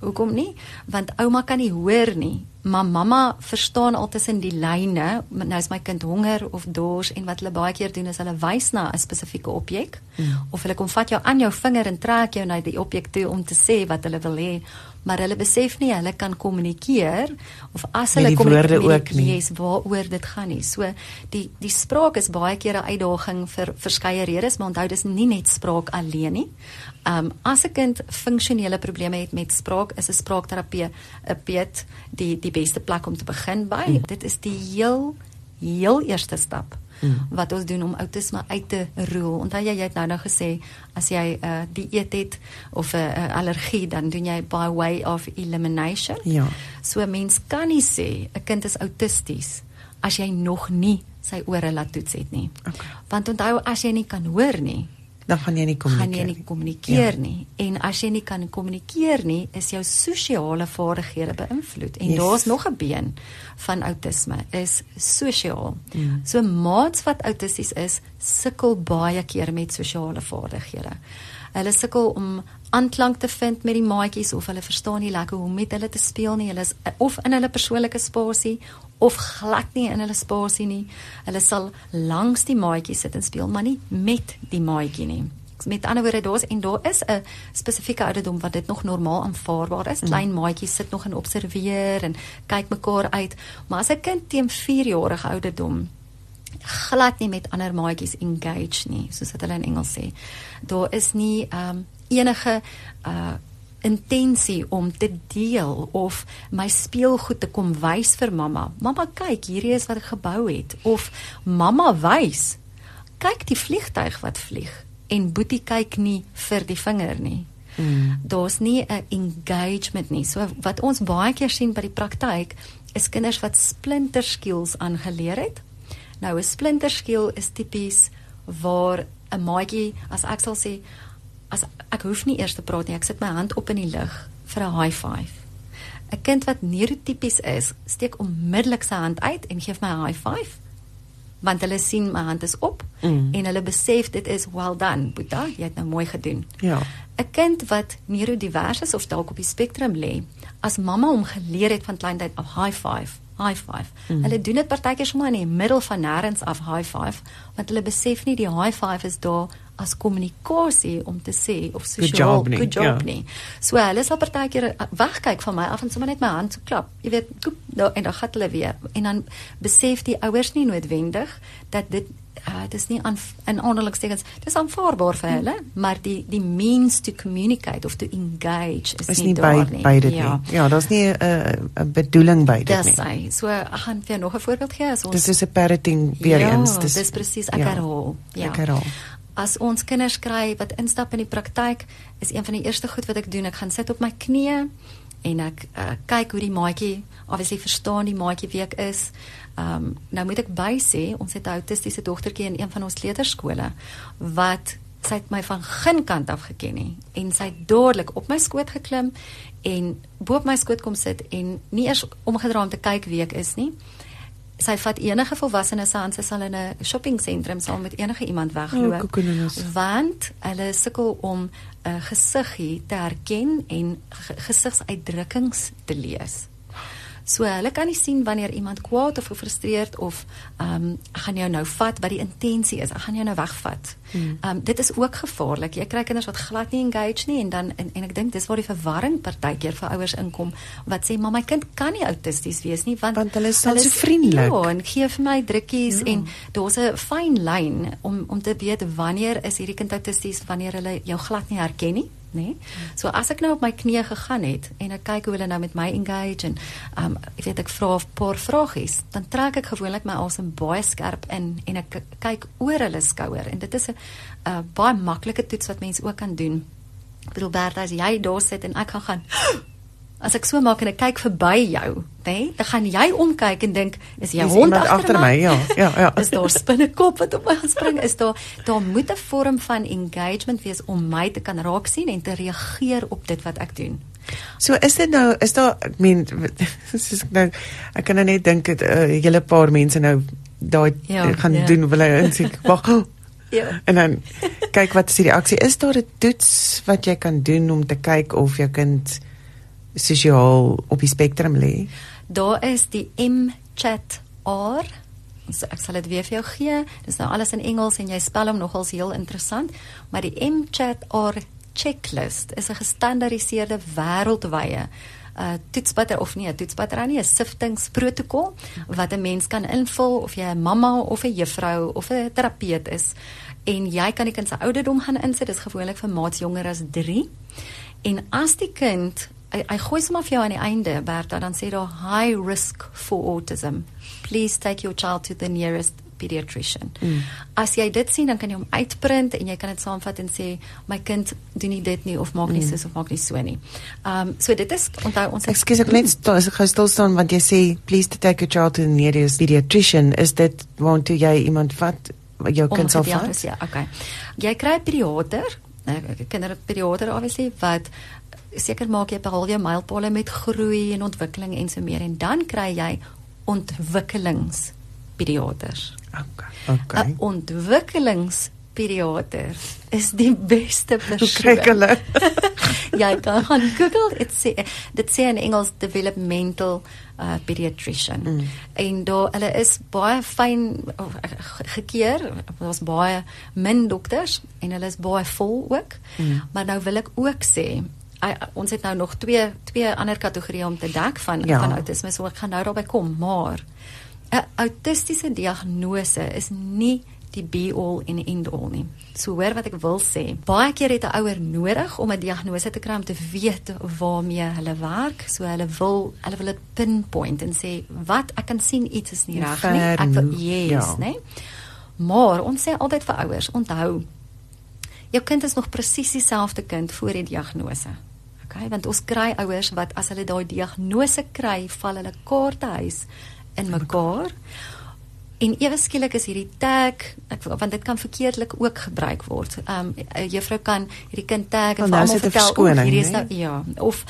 [SPEAKER 2] Hoekom nie? Want ouma kan nie hoor nie maar mamma verstaan altussen die lyne nou is my kind honger of dors en wat hulle baie keer doen is hulle wys na 'n spesifieke objek mm. of hulle kom vat jou aan jou vinger en trek jou na die objek toe om te sê wat hulle wil hê maar hulle besef nie hulle kan kommunikeer of as hulle
[SPEAKER 1] kommunikeer
[SPEAKER 2] yes, waaroor dit gaan nie so die die spraak is baie keer 'n uitdaging vir verskeie redes maar onthou dis nie net spraak alleen nie Um as 'n kind funksionele probleme het met spraak, is 'n spraakterapie 'n peet die die beste plek om te begin by. Mm. Dit is die heel heel eerste stap mm. wat ons doen om outisme uit te roel. Onthou jy jy het nou nou gesê as jy 'n uh, dieet het of 'n uh, allergie, dan doen jy by way of elimination. Ja. So 'n mens kan nie sê 'n kind is autisties as jy nog nie sy ore laat toets het nie. Okay. Want onthou as jy nie kan hoor nie,
[SPEAKER 1] dan gaan jy nie kommunikeer
[SPEAKER 2] gaan jy nie kommunikeer ja. nie en as jy nie kan kommunikeer nie is jou sosiale vaardighede beïnvloed en yes. daar's nog 'n been van outisme is sosiaal mm. so maats wat autisties is sukkel baie keer met sosiale vaardighede hulle sukkel om aanklank te vind met die maatjies of hulle verstaan nie lekker hoe om met hulle te speel nie hulle is of in hulle persoonlike spasie of glad nie in hulle spasie nie. Hulle sal langs die maatjie sit en speel, maar nie met die maatjie nie. Met ander woorde, daar's en daar is 'n spesifieke ouderdom wat dit nog normaal aanvaarbaar is. Mm. Klein maatjies sit nog en observeer en kyk mekaar uit, maar as 'n kind teen 4 jarige ouderdom glad nie met ander maatjies engage nie, soos wat hulle in Engels sê. Daar is nie ehm um, enige uh intensie om te deel of my speelgoed te kom wys vir mamma. Mamma kyk, hierdie is wat ek gebou het of mamma wys. Kyk die vliegtyg wat vlieg en Boetie kyk nie vir die vinger nie. Mm. Daar's nie 'n engagement nie. So wat ons baie keer sien by die praktyk is kinders wat splinter skills aangeleer het. Nou 'n splinter skill is tipies waar 'n maatjie as ek sal sê as ek hoef nie eers te praat nie, ek sit my hand op in die lug vir 'n high five. 'n Kind wat neurotipies is, steek onmiddellik sy hand uit en gee my 'n high five want hulle sien my hand is op mm. en hulle besef dit is well done Boeta jy het nou mooi gedoen
[SPEAKER 1] ja
[SPEAKER 2] 'n kind wat neurodivers is of dalk op die spektrum lê as mamma hom geleer het van kleintyd af high five high five mm. hulle doen dit partykeer sommer in die middel van nêrens af high five want hulle besef nie die high five is daar as kommunikasie om te sê of
[SPEAKER 1] sosiaal good job, nie.
[SPEAKER 2] Good job ja. nie. So hulle sal partykeer uh, wegkyk van my af en sommer net my hand so klap. Jy weet, koop, nou, en dan gaan hulle weer en dan besef die ouers nie noodwendig dat dit uh, dit is nie aan in onderlingstekens dis aanvaarbaar vir hulle maar die die means to communicate of to engage is,
[SPEAKER 1] is
[SPEAKER 2] nie,
[SPEAKER 1] nie
[SPEAKER 2] daar by, nie
[SPEAKER 1] by dit ja. nie ja daar's nie 'n uh, bedoeling by dit
[SPEAKER 2] nie dis hy so ek gaan vir nog 'n voorbeeld gee as ons
[SPEAKER 1] dis is 'n parenting weer
[SPEAKER 2] ja,
[SPEAKER 1] eens
[SPEAKER 2] dis dis presies ek ja, herhaal
[SPEAKER 1] ja ek herhaal
[SPEAKER 2] as ons kinders kry wat instap in die praktyk, is een van die eerste goed wat ek doen, ek gaan sit op my knieë en ek uh, kyk hoe die maatjie obviously verstaan die maatjie wie ek is. Ehm um, nou moet ek by sê ons het 'n autistiese dogtertjie in een van ons kleuterskole wat sy het my van geen kant af geken nie en sy het dadelik op my skoot geklim en bo op my skoot kom sit en nie eers omgedraai om te kyk wie ek is nie sy vat enige volwassene se aan sy sal in 'n shopping sentrum saam met enige iemand wegloop
[SPEAKER 1] oh,
[SPEAKER 2] want hulle sukkel om 'n uh, gesiggie te herken en gesigsuitdrukkings te lees. So hulle kan nie sien wanneer iemand kwaad of gefrustreerd of ehm um, gaan jou nou vat wat die intensie is. Ek gaan jou nou wegvat. Hmm. Ehm hmm. um, dit is ook gevaarlik. Jy kry kinders wat glad nie engage nie en dan en, en ek dink dis waar die verwarring partykeer vir ouers inkom wat sê maar my kind kan nie autisties wees nie want
[SPEAKER 1] want hulle is so vriendelik.
[SPEAKER 2] Ja, en gee vir my drukkies ja. en daar's 'n fyn lyn om om te weet wanneer is hierdie kind autisties wanneer hulle jou glad nie herken nie nê. Nee? So as ek nou op my knieë gegaan het en ek kyk hoe hulle nou met my engage en um ek weet ek vra 'n paar vragies, dan trek ek gewoonlik my asem baie skerp in en ek kyk oor hulle skouer en dit is 'n uh, baie maklike toets wat mense ook kan doen. Ek bedoel Bertha, as jy daar sit en ek gaan gaan As ek so maak en ek kyk verby jou, hè, dan gaan jy omkyk en dink, is jy hond agter my?
[SPEAKER 1] my? Ja, ja, ja.
[SPEAKER 2] is daar spinnekop wat op my spring? Is daar daar moet 'n vorm van engagement wees om my te kan raak sien en te reageer op dit wat ek doen.
[SPEAKER 1] So is dit nou is daar ek meen soos ek nou ek kan nou net dink dit 'n uh, hele paar mense nou daai ja, gaan ja. doen wil hy sê wag Ja. En dan kyk wat is die reaksie? Is daar 'n toets wat jy kan doen om te kyk of jou kind sosiaal op die spektrum lê?
[SPEAKER 2] Daar is die M-chat R. So ek sal dit weer vir jou gee. Dis nou alles in Engels en jy spel hom nogals heel interessant, maar die M-chat R checklist is 'n gestandaardiseerde wêreldwye uh toetsbatter of nie 'n toetsbatter nie 'n siftingsprotokol wat 'n mens kan invul of jy 'n mamma of 'n juffrou of 'n terapeut is en jy kan die kind se ouderdom gaan insit dis gewoonlik vir maats jonger as 3 en as die kind hy, hy gooi sommer vir jou aan die einde Bertha dan sê daar high risk for autism please take your child to the nearest pediatrician. Mm. As jy dit sien dan kan jy hom uitprint en jy kan dit saamvat en sê my kind doen nie dit nie of maak nie mm. so of maak nie so nie. Um so dit is onthou ons
[SPEAKER 1] Ekskuus ek net as ek gou stil staan want jy sê please to take your child to the nearest pediatrician is dit want toe jy iemand vat jou kind sal vat?
[SPEAKER 2] Ja, okay. Jy kry 'n pediater, 'n kinderpediater obviously wat seker maak jy behaal jou mylpale met groei en ontwikkeling en so meer en dan kry jy ontwikkelingspediaters.
[SPEAKER 1] Okay. Okay.
[SPEAKER 2] Ontwikkelingspediater is die beste persoon.
[SPEAKER 1] Kyk hulle.
[SPEAKER 2] jy kan gaan Google dit sê dit sê in Engels developmental uh, pediatrician. Mm. En daar hulle is baie fyn oh, gekeer. Daar's baie min dokters en hulle is baie vol ook. Mm. Maar nou wil ek ook sê ons het nou nog twee twee ander kategorieë om te dek van ja. van autisme so ek gaan nou daarby kom maar 'n autistiese diagnose is nie die be all en end all nie. So hoor wat ek wil sê. Baie keer het 'n ouer nodig om 'n diagnose te kry om te weet waarmee hulle werk. So hulle wil hulle wil dit pinpoint en sê wat ek kan sien iets is nie reg nie. Ek wil yes, ja. nê. Maar ons sê altyd vir ouers, onthou jou kind is nog presies dieselfde kind voor die diagnose. Okay, want ons kry ouers wat as hulle daai diagnose kry, val hulle kaartehuis in mekaar. En ewe skielik is hierdie tag, ek want dit kan verkeerdelik ook gebruik word. Um 'n juffrou kan hierdie kind tag en
[SPEAKER 1] nou
[SPEAKER 2] almal vertel
[SPEAKER 1] hierdie
[SPEAKER 2] is nou ja, of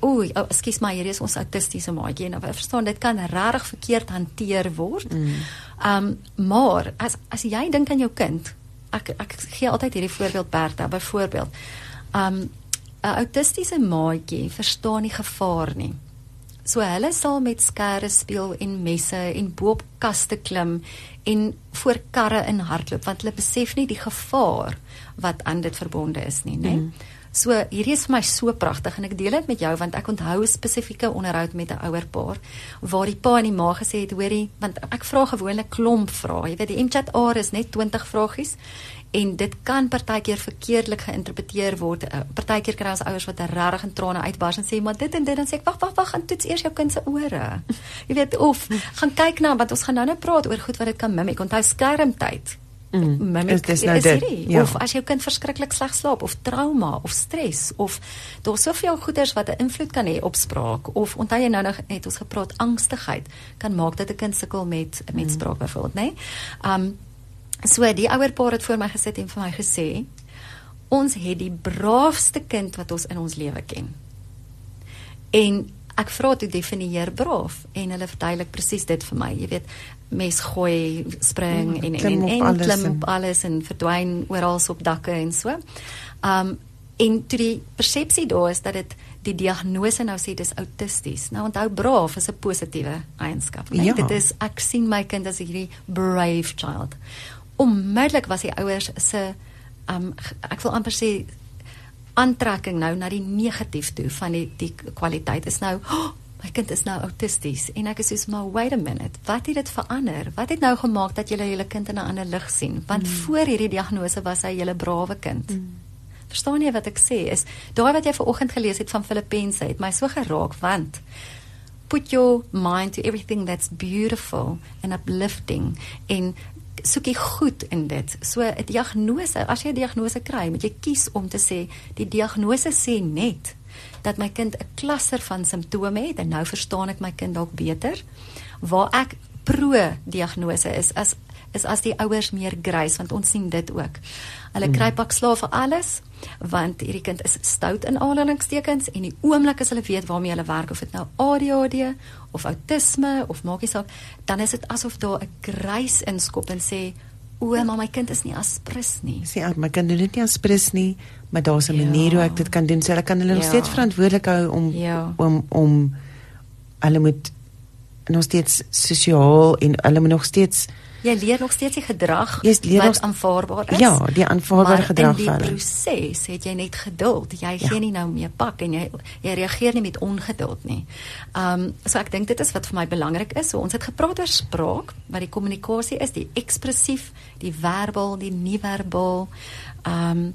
[SPEAKER 2] o, oh, ekskuus maar hierdie is ons autistiese maatjie. Nou verstaan dit kan regtig verkeerd hanteer word. Mm. Um maar as as jy dink aan jou kind, ek ek gee altyd hierdie voorbeeld Bertha byvoorbeeld. Um 'n autistiese maatjie verstaan nie gevaar nie. So hulle sal met skare speel en messe en bo op kaste klim en voor karre in hardloop want hulle besef nie die gevaar wat aan dit verbonde is nie, né? Mm. So hierdie is vir my so pragtig en ek deel dit met jou want ek onthou 'n spesifieke onderhoud met 'n ouer paar waar die pa en die ma gesê het hoorie want ek vra gewoonlik klomp vrae. Jy weet die MChat R is net 20 vragies en dit kan partykeer verkeerdelik geïnterpreteer word. Uh, partykeer kry ons ouers wat regtig in trane uitbars en sê maar dit en dit dan sê ek wag wag wag gaan toets eers jou kind se ore. Jy weet of gaan kyk na wat ons gaan nou net praat oor goed wat dit kan mimik. Onthou skermtyd. Mm, mimik is, is nou dit. Ja. Of as jou kind verskriklik sleg slaap of trauma of stres of daar's soveel goeters wat 'n invloed kan hê op spraak of onthou jy nou nog net ons gepraat angstigheid kan maak dat 'n kind sukkel met met mm. spraak byvoorbeeld, né? Nee? Um So die ouer paar het voor my gesit en vir my gesê ons het die braafste kind wat ons in ons lewe ken. En ek vra toe definieer braaf en hulle verduidelik presies dit vir my. Jy weet, mes gooi, spring mm, en en en, en klim op alles en verdwyn oral op dakke en so. Um en toe die persepsie daar is dat dit die diagnose nou sê dis autisties. Nou onthou braaf is 'n positiewe eienskap. Nee, ja. dit is ek sien my kind as hierdie brave child onmiddellik was die ouers se um ek wil amper sê aantrekking nou na die negatief toe van die die kwaliteit. Is nou oh, my kind is nou autisties. En ek is soos maar wait a minute wat het dit verander? Wat het nou gemaak dat jy julle kind in 'n ander lig sien? Want mm. voor hierdie diagnose was hy julle brawe kind. Mm. verstaan jy wat ek sê? Is daai wat jy vanoggend gelees het van Filippense het my so geraak want put your mind to everything that's beautiful and uplifting. En soek jy goed in dit. So 'n diagnose, as jy 'n diagnose kry, moet jy kies om te sê die diagnose sê net dat my kind 'n klaser van simptome het en nou verstaan ek my kind dalk beter. Waar ek pro diagnose is as is as die ouers meer grys want ons sien dit ook. Hulle kry pak slaaf vir alles want hierdie kind is stout in aanhalingstekens en die oomblik as hulle weet waarmee hulle werk of dit nou ADHD of outisme of maak nie saak dan is dit asof daar 'n grys inskop en sê o maar my kind is nie aspris nie.
[SPEAKER 1] Sê ja, my kind doen dit nie aspris nie, maar daar's 'n ja. manier hoe ek dit kan doen. So hulle kan hulle ja. nog steeds verantwoordelik hou om ja. om om hulle moet nog steeds sosiaal en hulle moet nog steeds
[SPEAKER 2] jy leer nog steeds die gedrag wat aanvaarbaar is.
[SPEAKER 1] Ja, die aanvaarbare gedrag
[SPEAKER 2] van. In die proses het jy net geduld. Jy ja. gee nie nou meer pak en jy jy reageer nie met ongeduld nie. Um so ek dink dit is wat vir my belangrik is. So ons het gepraat oor spraak, wat die kommunikasie is, die ekspressief, die verbal, die nie-verbal. Um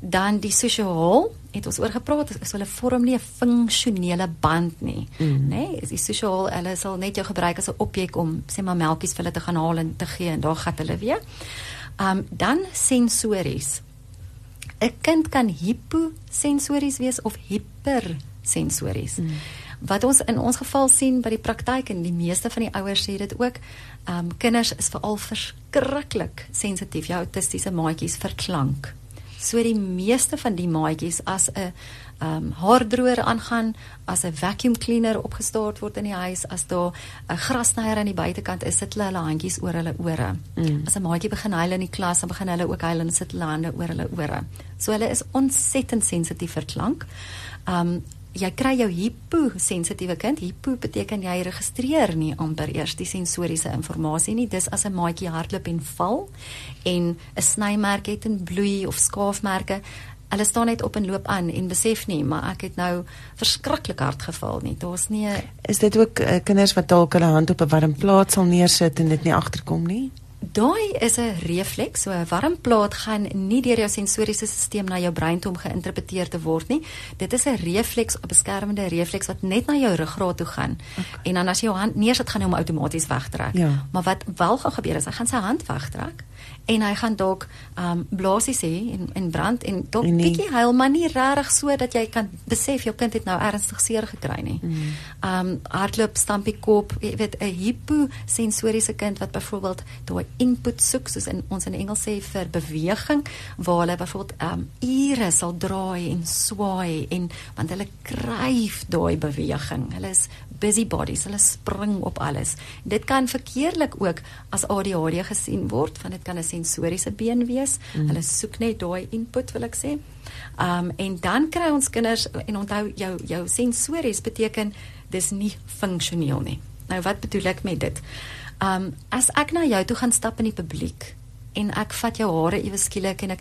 [SPEAKER 2] dan die sosiaal het ons oor gepraat is hulle vorm nie 'n funksionele band nie mm. nê nee, is die sosiaal hulle sal net jou gebruik as 'n objek om sê maar melkies vir hulle te gaan haal en te gee en daar gaan hulle weer. Um, dan sensories. 'n kind kan hiposensories wees of hipersensories mm. wat ons in ons geval sien by die praktyk en die meeste van die ouers sê dit ook um, kinders is veral verskriklik sensitief. Jou autistiese maatjies vir klank So die meeste van die maatjies as 'n ehm um, haardroër aangaan, as 'n vacuum cleaner opgestart word in die huis, as daar 'n grasnyer aan die buitekant is, sit hulle hulle handjies oor hulle ore. Mm. As 'n maatjie begin huil in die klas, dan begin hulle ook huil en sit hulle hande oor hulle ore. So hulle is ontsettend sensitief vir klank. Ehm um, jy kry jou hyposensitiewe kind. Hypo beteken jy registreer nie amper eers die sensoriese inligting nie. Dis as 'n maatjie hardloop en val en 'n snymerk het en bloei of skaafmerke. Hulle staan net op en loop aan en besef nie, maar ek het nou verskriklik hard geval nie. Daar's nie
[SPEAKER 1] Is dit ook uh, kinders wat dalk hulle hand op 'n warm plaas sal neersit en dit nie agterkom nie?
[SPEAKER 2] Daai is 'n refleks, so 'n warm plaat gaan nie deur jou sensoriese stelsel na jou brein toe om geïnterpreteer te word nie. Dit is 'n refleks, 'n beskermende refleks wat net na jou ruggraat toe gaan. Okay. En dan as jy jou hand neersit, gaan hy hom outomaties wegtrek.
[SPEAKER 1] Ja.
[SPEAKER 2] Maar wat wel gaan gebeur is hy gaan sy hand wegtrek en hy gaan dalk ehm um, blaasies hê en en brand en dalk bietjie huil maar nie regtig so dat jy kan besef jou kind het nou ernstig seer gekry nie.
[SPEAKER 1] Mm.
[SPEAKER 2] Ehm um, hardloop, stampie kop, jy weet 'n hiposensoriese kind wat byvoorbeeld daai input soek soos in ons in Engels sê vir beweging waar hulle byvoorbeeld ehm um, ure sal draai en swaai en want hulle kryf daai beweging. Hulle is busybodies, hulle spring op alles. Dit kan verkeerlik ook as ADHD gesien word, want dit kan 'n sensoriese been wees. Mm. Hulle soek net daai input wil ek sê. Um en dan kry ons kinders en onthou jou jou sensories beteken dis nie funksioneel nie. Nou wat bedoel ek met dit? Um as ek na jou toe gaan stap in die publiek en ek vat jou hare ewe skielik en ek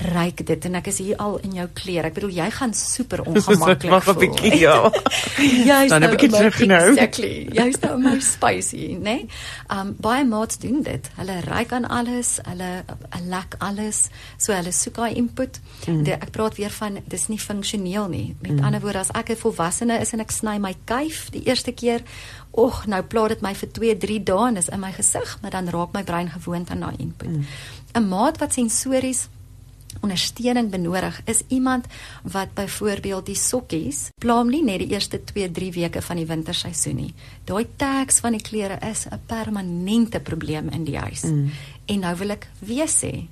[SPEAKER 2] ryk dit en ek is hier al in jou klere. Ek bedoel jy gaan super ongemaklik
[SPEAKER 1] voel. Mag 'n bietjie ja.
[SPEAKER 2] Jy is
[SPEAKER 1] dan 'n bietjie terug nou.
[SPEAKER 2] Exactly. Jy is nou my spicy, né? Nee? Um baie maats doen dit. Hulle ryk aan alles, hulle lek alles. So hulle soek daai input. Mm. De, ek praat weer van dis nie funksioneel nie. Met mm. ander woorde as ek 'n volwassene is en ek sny my kuif die eerste keer Och, nou plaat dit my vir 2, 3 dae en is in my gesig, maar dan raak my brein gewoond aan daai input. 'n mm. Maat wat sensories ondersteuning benodig is iemand wat byvoorbeeld die sokkies plaam nie net die eerste 2-3 weke van die winterseisoen nie. Daai tags van die klere is 'n permanente probleem in die huis. Mm. En nou wil ek weer sê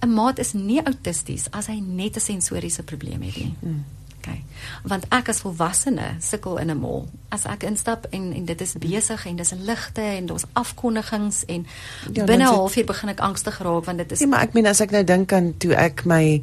[SPEAKER 2] 'n maat is nie autisties as hy net 'n sensoriese probleem het nie. Mm. Okay. Want ek as volwassene sukkel in 'n mall. As ek instap en en dit is besig en dis ligte en daar's afkondigings en ja, binne 'n halfuur begin ek angstig raak want dit is
[SPEAKER 1] Nee, maar ek meen as ek nou dink aan toe ek my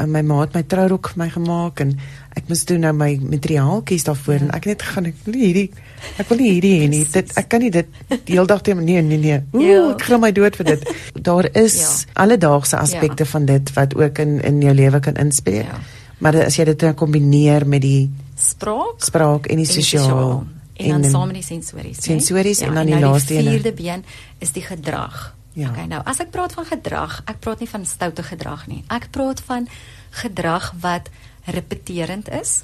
[SPEAKER 1] uh, my maat my trourok vir my gemaak en ek moes doen nou my materiaaltjies daarvoor ja. en ek net gaan ek wil hierdie ek wil nie hierdie hê nie. Dit ek kan nie dit die hele dag teen nee nee nee. Ooh, ja. ek glo my dood vir dit. Daar is ja. alledaagse aspekte ja. van dit wat ook in in jou lewe kan inspel. Ja. Maar as jy dit dan kombineer met die
[SPEAKER 2] spraak,
[SPEAKER 1] spraak en die sosiaal
[SPEAKER 2] en, en dan saam met die sensories,
[SPEAKER 1] sensories en, ja, en dan die nou laaste
[SPEAKER 2] een. Die vierde been is die gedrag. Ja. Okay, nou as ek praat van gedrag, ek praat nie van stoute gedrag nie. Ek praat van gedrag wat repeterend is.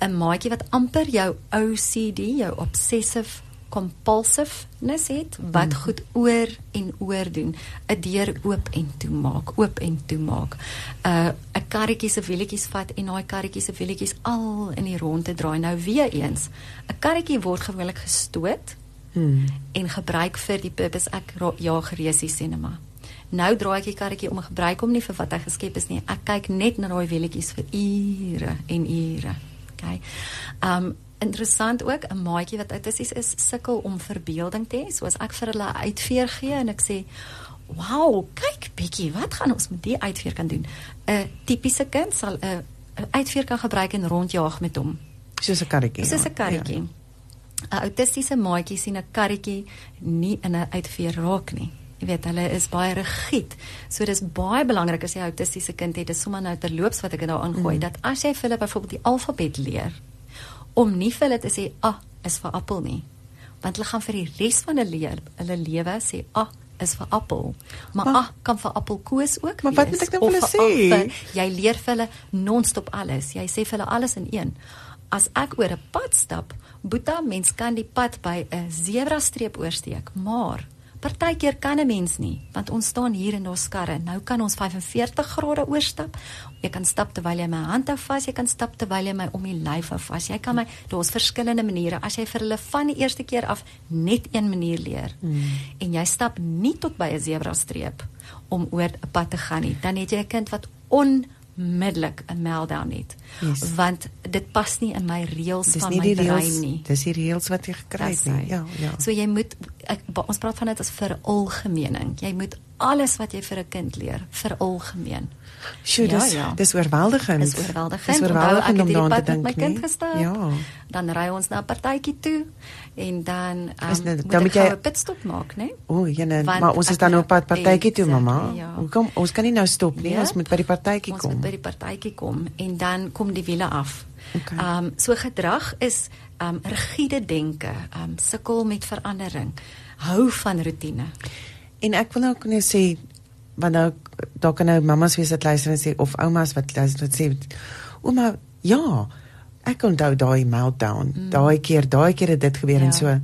[SPEAKER 2] 'n Maatjie wat amper jou OCD, jou obsessive compulsiveness het wat mm. goed oor en oor doen 'n deur oop en toe maak oop en toe maak. 'n uh, 'n karretjie se wielietjies vat en daai karretjie se wielietjies al in die ronde draai. Nou weer eens 'n karretjie word gewoonlik gestoot mm. en gebruik vir die purpose ek ja geresie sinema nou draai ek die karretjie om gebruik hom nie vir wat hy geskep is nie. Ek kyk net na daai wielietjies vir ure en ure okay? Um interessant ook 'n maatjie wat autisties is sukkel om verbeelding te hê. So as ek vir hulle uitveer gee en ek sê, "Wow, kyk bietjie, wat gaan ons met die uitveer kan doen?" 'n Tipiese kind sal 'n uitveer kan gebruik en rondjaag met hom.
[SPEAKER 1] Soos 'n karretjie.
[SPEAKER 2] Soos 'n karretjie. 'n ja. Autistiese maatjie sien 'n karretjie nie in 'n uitveer raak nie. Jy weet hulle is baie rigied. So dis baie belangrik as jy 'n autistiese kind het, dis sommer nou terloops wat ek nou aangooi mm. dat as jy vir hulle byvoorbeeld die alfabet leer, om nie vir hulle te sê ah, is vir appel nie. Want hulle gaan vir die res van hulle lewe hulle lewe sê ah, is vir appel. Maar, maar a kan vir appelkoos ook
[SPEAKER 1] maar wees. Maar wat moet ek nou vir hulle sê? Vir,
[SPEAKER 2] jy leer vir hulle non-stop alles. Jy sê vir hulle alles in een. As ek oor 'n pad stap, boeta mens kan die pad by 'n sebra streep oorsteek, maar Partykeer kan 'n mens nie, want ons staan hier in ons karre. Nou kan ons 45 grade oorstap. Jy kan stap terwyl jy my hand hou vas, jy kan stap terwyl jy my om die lyf hou vas. Jy kan my daar's verskillende maniere as jy vir hulle van die eerste keer af net een manier leer. Hmm. En jy stap nie tot by 'n sebra streep om oor 'n pad te gaan nie. Dan het jy 'n kind wat on onmiddellik 'n meltdown het. Yes. Want dit pas nie in my reëls van my brein nie.
[SPEAKER 1] Dis die reëls wat jy gekry het nie. Ja, ja.
[SPEAKER 2] So jy moet ek, ons praat van dit as vir algemeening. Jy moet alles wat jy vir 'n kind leer vir algemeen.
[SPEAKER 1] Sjoe, dis ja, ja. dis oorweldigend.
[SPEAKER 2] Dis oorweldigend. Dis oorweldigend om daaraan te dink. My kind
[SPEAKER 1] gestap. Ja.
[SPEAKER 2] Dan ry ons na 'n partytjie toe en dan um, nou, dan moet jy 'n pitstop maak, né?
[SPEAKER 1] O, jene, maar ons is dan op pad partytjie toe, mamma. Ja. Hoekom ons kan nie nou stop nie. Ja. Ons moet by die partytjie kom.
[SPEAKER 2] Ons moet by die partytjie kom en dan kom die wiele af. Okay. Um so gedrag is um rigiede denke, um sukkel met verandering. hou van rotine.
[SPEAKER 1] En ek wil ook net sê want nou daar kan nou mammas wees wat luister en sê of oumas wat luister wat sê ouma ja ek onthou daai meltdown mm. daai keer daai keer het dit gebeur ja. en so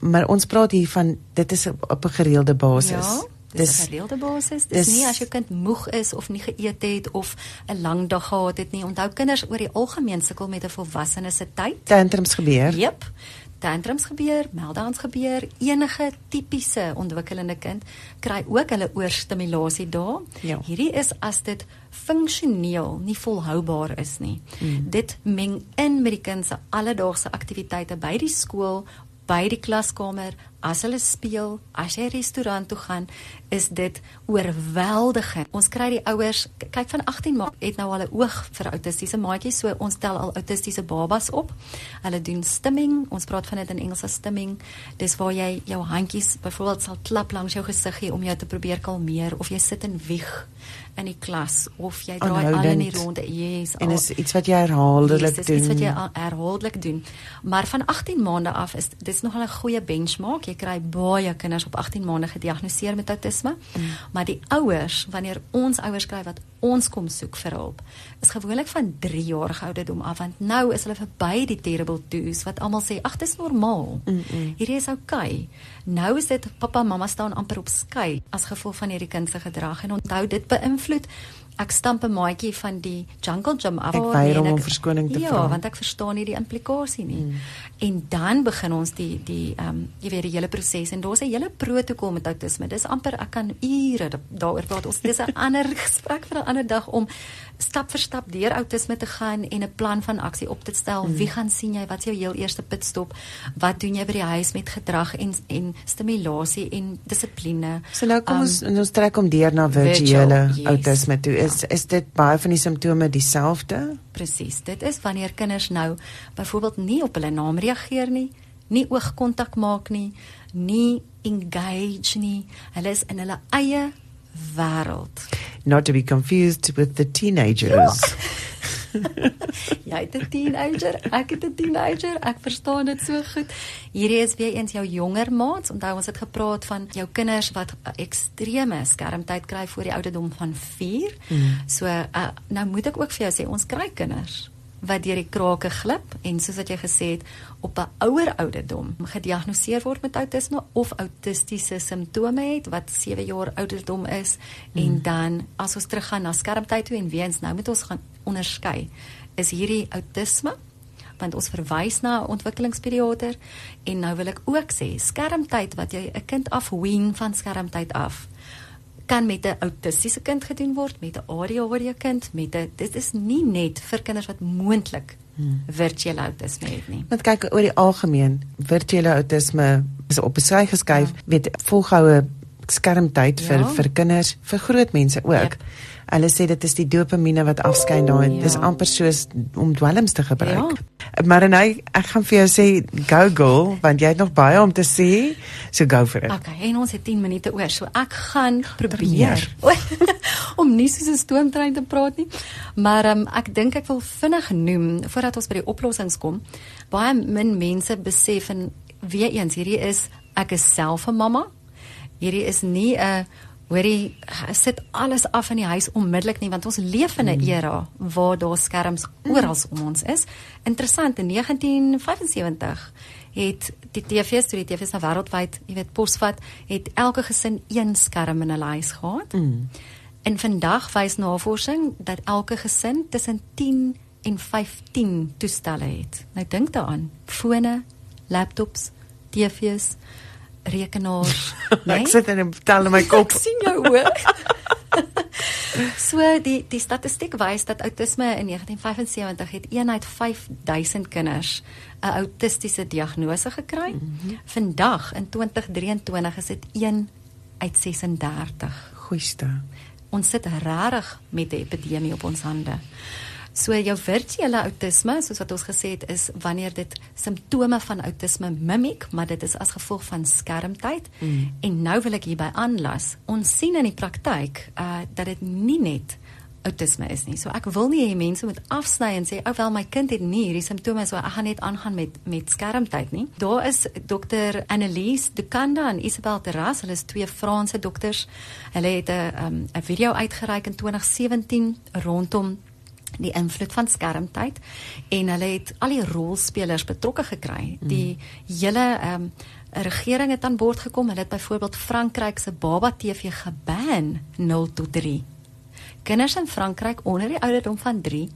[SPEAKER 1] maar ons praat hier van dit is op 'n gereelde basis
[SPEAKER 2] ja. Dis 'n gereelde basis. Dis, dis nie as jou kind moeg is of nie geëet het of 'n lang dag gehad het nie. Onthou kinders oor die algemeen sukkel met 'n volwassene se tyd.
[SPEAKER 1] Tantrums gebeur.
[SPEAKER 2] Jep tantrums gebeur, meltdowns gebeur, enige tipiese ontwikkelende kind kry ook hulle oorstimulasie daar. Ja. Hierdie is as dit funksioneel nie volhoubaar is nie. Mm. Dit meng in met die kind se alledaagse aktiwiteite by die skool by die klaskamer, as hulle speel, as jy restaurant toe gaan, is dit oorweldigend. Ons kry die ouers, kyk van 18 maak het nou al 'n oog vir autistiese maatjies, so ons tel al autistiese babas op. Hulle doen stimming, ons praat van dit in Engels as stimming. Dis waar jy jou handjies byvoorbeeld sal klap langs jou gesiggie om jou te probeer kalmeer of jy sit en wieg in die klas of jy draai al in die ronde. Yes.
[SPEAKER 1] En is iets wat jy herhaaldelik
[SPEAKER 2] yes,
[SPEAKER 1] doen.
[SPEAKER 2] Iets wat jy herhaaldelik doen. Maar van 18 maande af is dis nog 'n goeie benchmark. Jy kry baie kinders op 18 maande gediagnoseer met autisme. Mm. Maar die ouers, wanneer ons ouers kry wat ons kom soek vir hulp, is gewoonlik van 3 jaar ouderdom af want nou is hulle verby die terrible twos wat almal sê ag dis normaal. Mm -mm. Hierdie is oukei. Okay. Nou is dit pappa en mamma staan amper op skei as gevolg van hierdie kind se gedrag en onthou dit beïnvloed ek stamp 'n maatjie van die jungle gym af.
[SPEAKER 1] Ek weier om om verskoning te
[SPEAKER 2] ja,
[SPEAKER 1] vra.
[SPEAKER 2] Ja, want ek verstaan nie die implikasie nie. Mm. En dan begin ons die die ehm um, jy weet die hele proses en daar's 'n hele protokol met autisme. Dis amper ek kan ure daaroor praat. Ons dis 'n ander gesprek vir 'n ander dag om stap vir stap deur autisme te gaan en 'n plan van aksie op te stel. Mm. Wie gaan sien jy wat is jou heel eerste pitstop? Wat doen jy by die huis met gedrag en en stimulasie en dissipline?
[SPEAKER 1] So nou kom um, ons ons trek om deur na virtuele yes. autisme toe. Is ja. is dit baie van die simptome dieselfde?
[SPEAKER 2] Presies. Dit is wanneer kinders nou byvoorbeeld nie op hulle naam reageer nie, nie oogkontak maak nie, nie engage nie. Hulle is in hulle eie wêreld.
[SPEAKER 1] Not to be confused with the teenagers.
[SPEAKER 2] Ja. Jy het 'n teenager, ek het 'n teenager. Ek verstaan dit so goed. Hierdie is weer eens jou jonger maats. Onthou ons het gepraat van jou kinders wat ekstreme skermtyd kry voor die ouderdom van 4. Mm. So uh, nou moet ek ook vir jou sê ons kry kinders wat deur die krake glip en soos wat jy gesê het op 'n ouer ouderdom gediagnoseer word met outisme of autistiese simptome het wat 7 jaar ouderdom is mm. en dan as ons teruggaan na skermtyd toe en weens nou moet ons gaan onderskei is hierdie outisme want ons verwys na 'n ontwikkelingsperiode en nou wil ek ook sê skermtyd wat jy 'n kind afween van skermtyd af kan met 'n autistiese kind gedoen word, met 'n ADHD kind, met 'n dit is nie net vir kinders wat moontlik hmm. virtuele autisme het nie.
[SPEAKER 1] Want kyk oor die algemeen, virtuele autisme is op besig geskuif ja. met volgehoue skermtyd vir ja. vir kinders, vir groot mense ook. Yep. Hulle sê dit is die dopamine wat afskyn daar. Ja. Dis amper soos om dwelms te gebruik. Ja. Maar nou ek gaan vir jou sê go girl want jy het nog baie om te sê. So go for it.
[SPEAKER 2] Okay, en ons het 10 minute oor. So ek gaan probeer om nie soos 'n stoomtrein te praat nie. Maar um, ek dink ek wil vinnig noem voordat ons by die oplossings kom. Baie min mense besef en weer eens hierdie is ek is self 'n mamma. Hierdie is nie 'n hoorie sit alles af in die huis onmiddellik nie want ons leef in 'n mm. era waar daar skerms oral om ons is. Interessant in 1975 het die TV's toe die TV's na wêreldwyd, jy weet, posvat, het elke gesin een skerm in hulle huis gehad. Mm. En vandag wys navorsing dat elke gesin tussen 10 en 15 toestelle het. Nou dink daaraan, fone, laptops, TV's, rekenaars,
[SPEAKER 1] nee? Ek sit en tel in my kop.
[SPEAKER 2] Ek sien jou ook. so die die statistiek wys dat outisme in 1975 het 1 uit 5000 kinders 'n autistiese diagnose gekry. Mm -hmm. Vandag in 2023 is dit 1 uit 36.
[SPEAKER 1] Goeieste.
[SPEAKER 2] Ons sit regtig met 'n epidemie op ons hande. So jou virtuele autisme, soos wat ons gesê het, is wanneer dit simptome van autisme mimiek, maar dit is as gevolg van skermtyd. Mm. En nou wil ek hierby aanlas. Ons sien in die praktyk uh dat dit nie net outisme is nie. So ek wil nie hê mense moet afsny en sê, "Ou wel my kind het nie hierdie simptome so ek gaan net aangaan met met skermtyd nie." Daar is dokter Annelies Dukanda en Isabel Terras, hulle is twee Franse dokters. Hulle het 'n um, 'n video uitgereik in 2017 rondom die invloed van skermtyd en hulle het al die rolspelers betrokke gekry. Die hele ehm um, regering het aan boord gekom. Hulle het byvoorbeeld Frankryk se baba TV geban 0 tot 3. Kinders in Frankryk onder die ouderdom van 3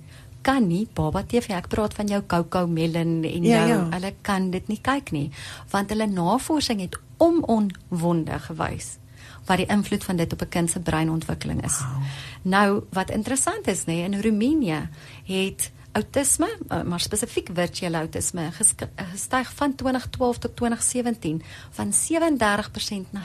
[SPEAKER 2] kan nie baba TV ek praat van jou Coco Melon en
[SPEAKER 1] Ja,
[SPEAKER 2] jou
[SPEAKER 1] ja.
[SPEAKER 2] hulle kan dit nie kyk nie want hulle navorsing het omonwonde gewys wat die invloed van dit op 'n kind se breinontwikkeling is.
[SPEAKER 1] Wow.
[SPEAKER 2] Nou wat interessant is nê in Roemenië het outisme eh, maar spesifiek virtuele outisme eh, gestyg van 2012 tot 2017 van 37% na 97%.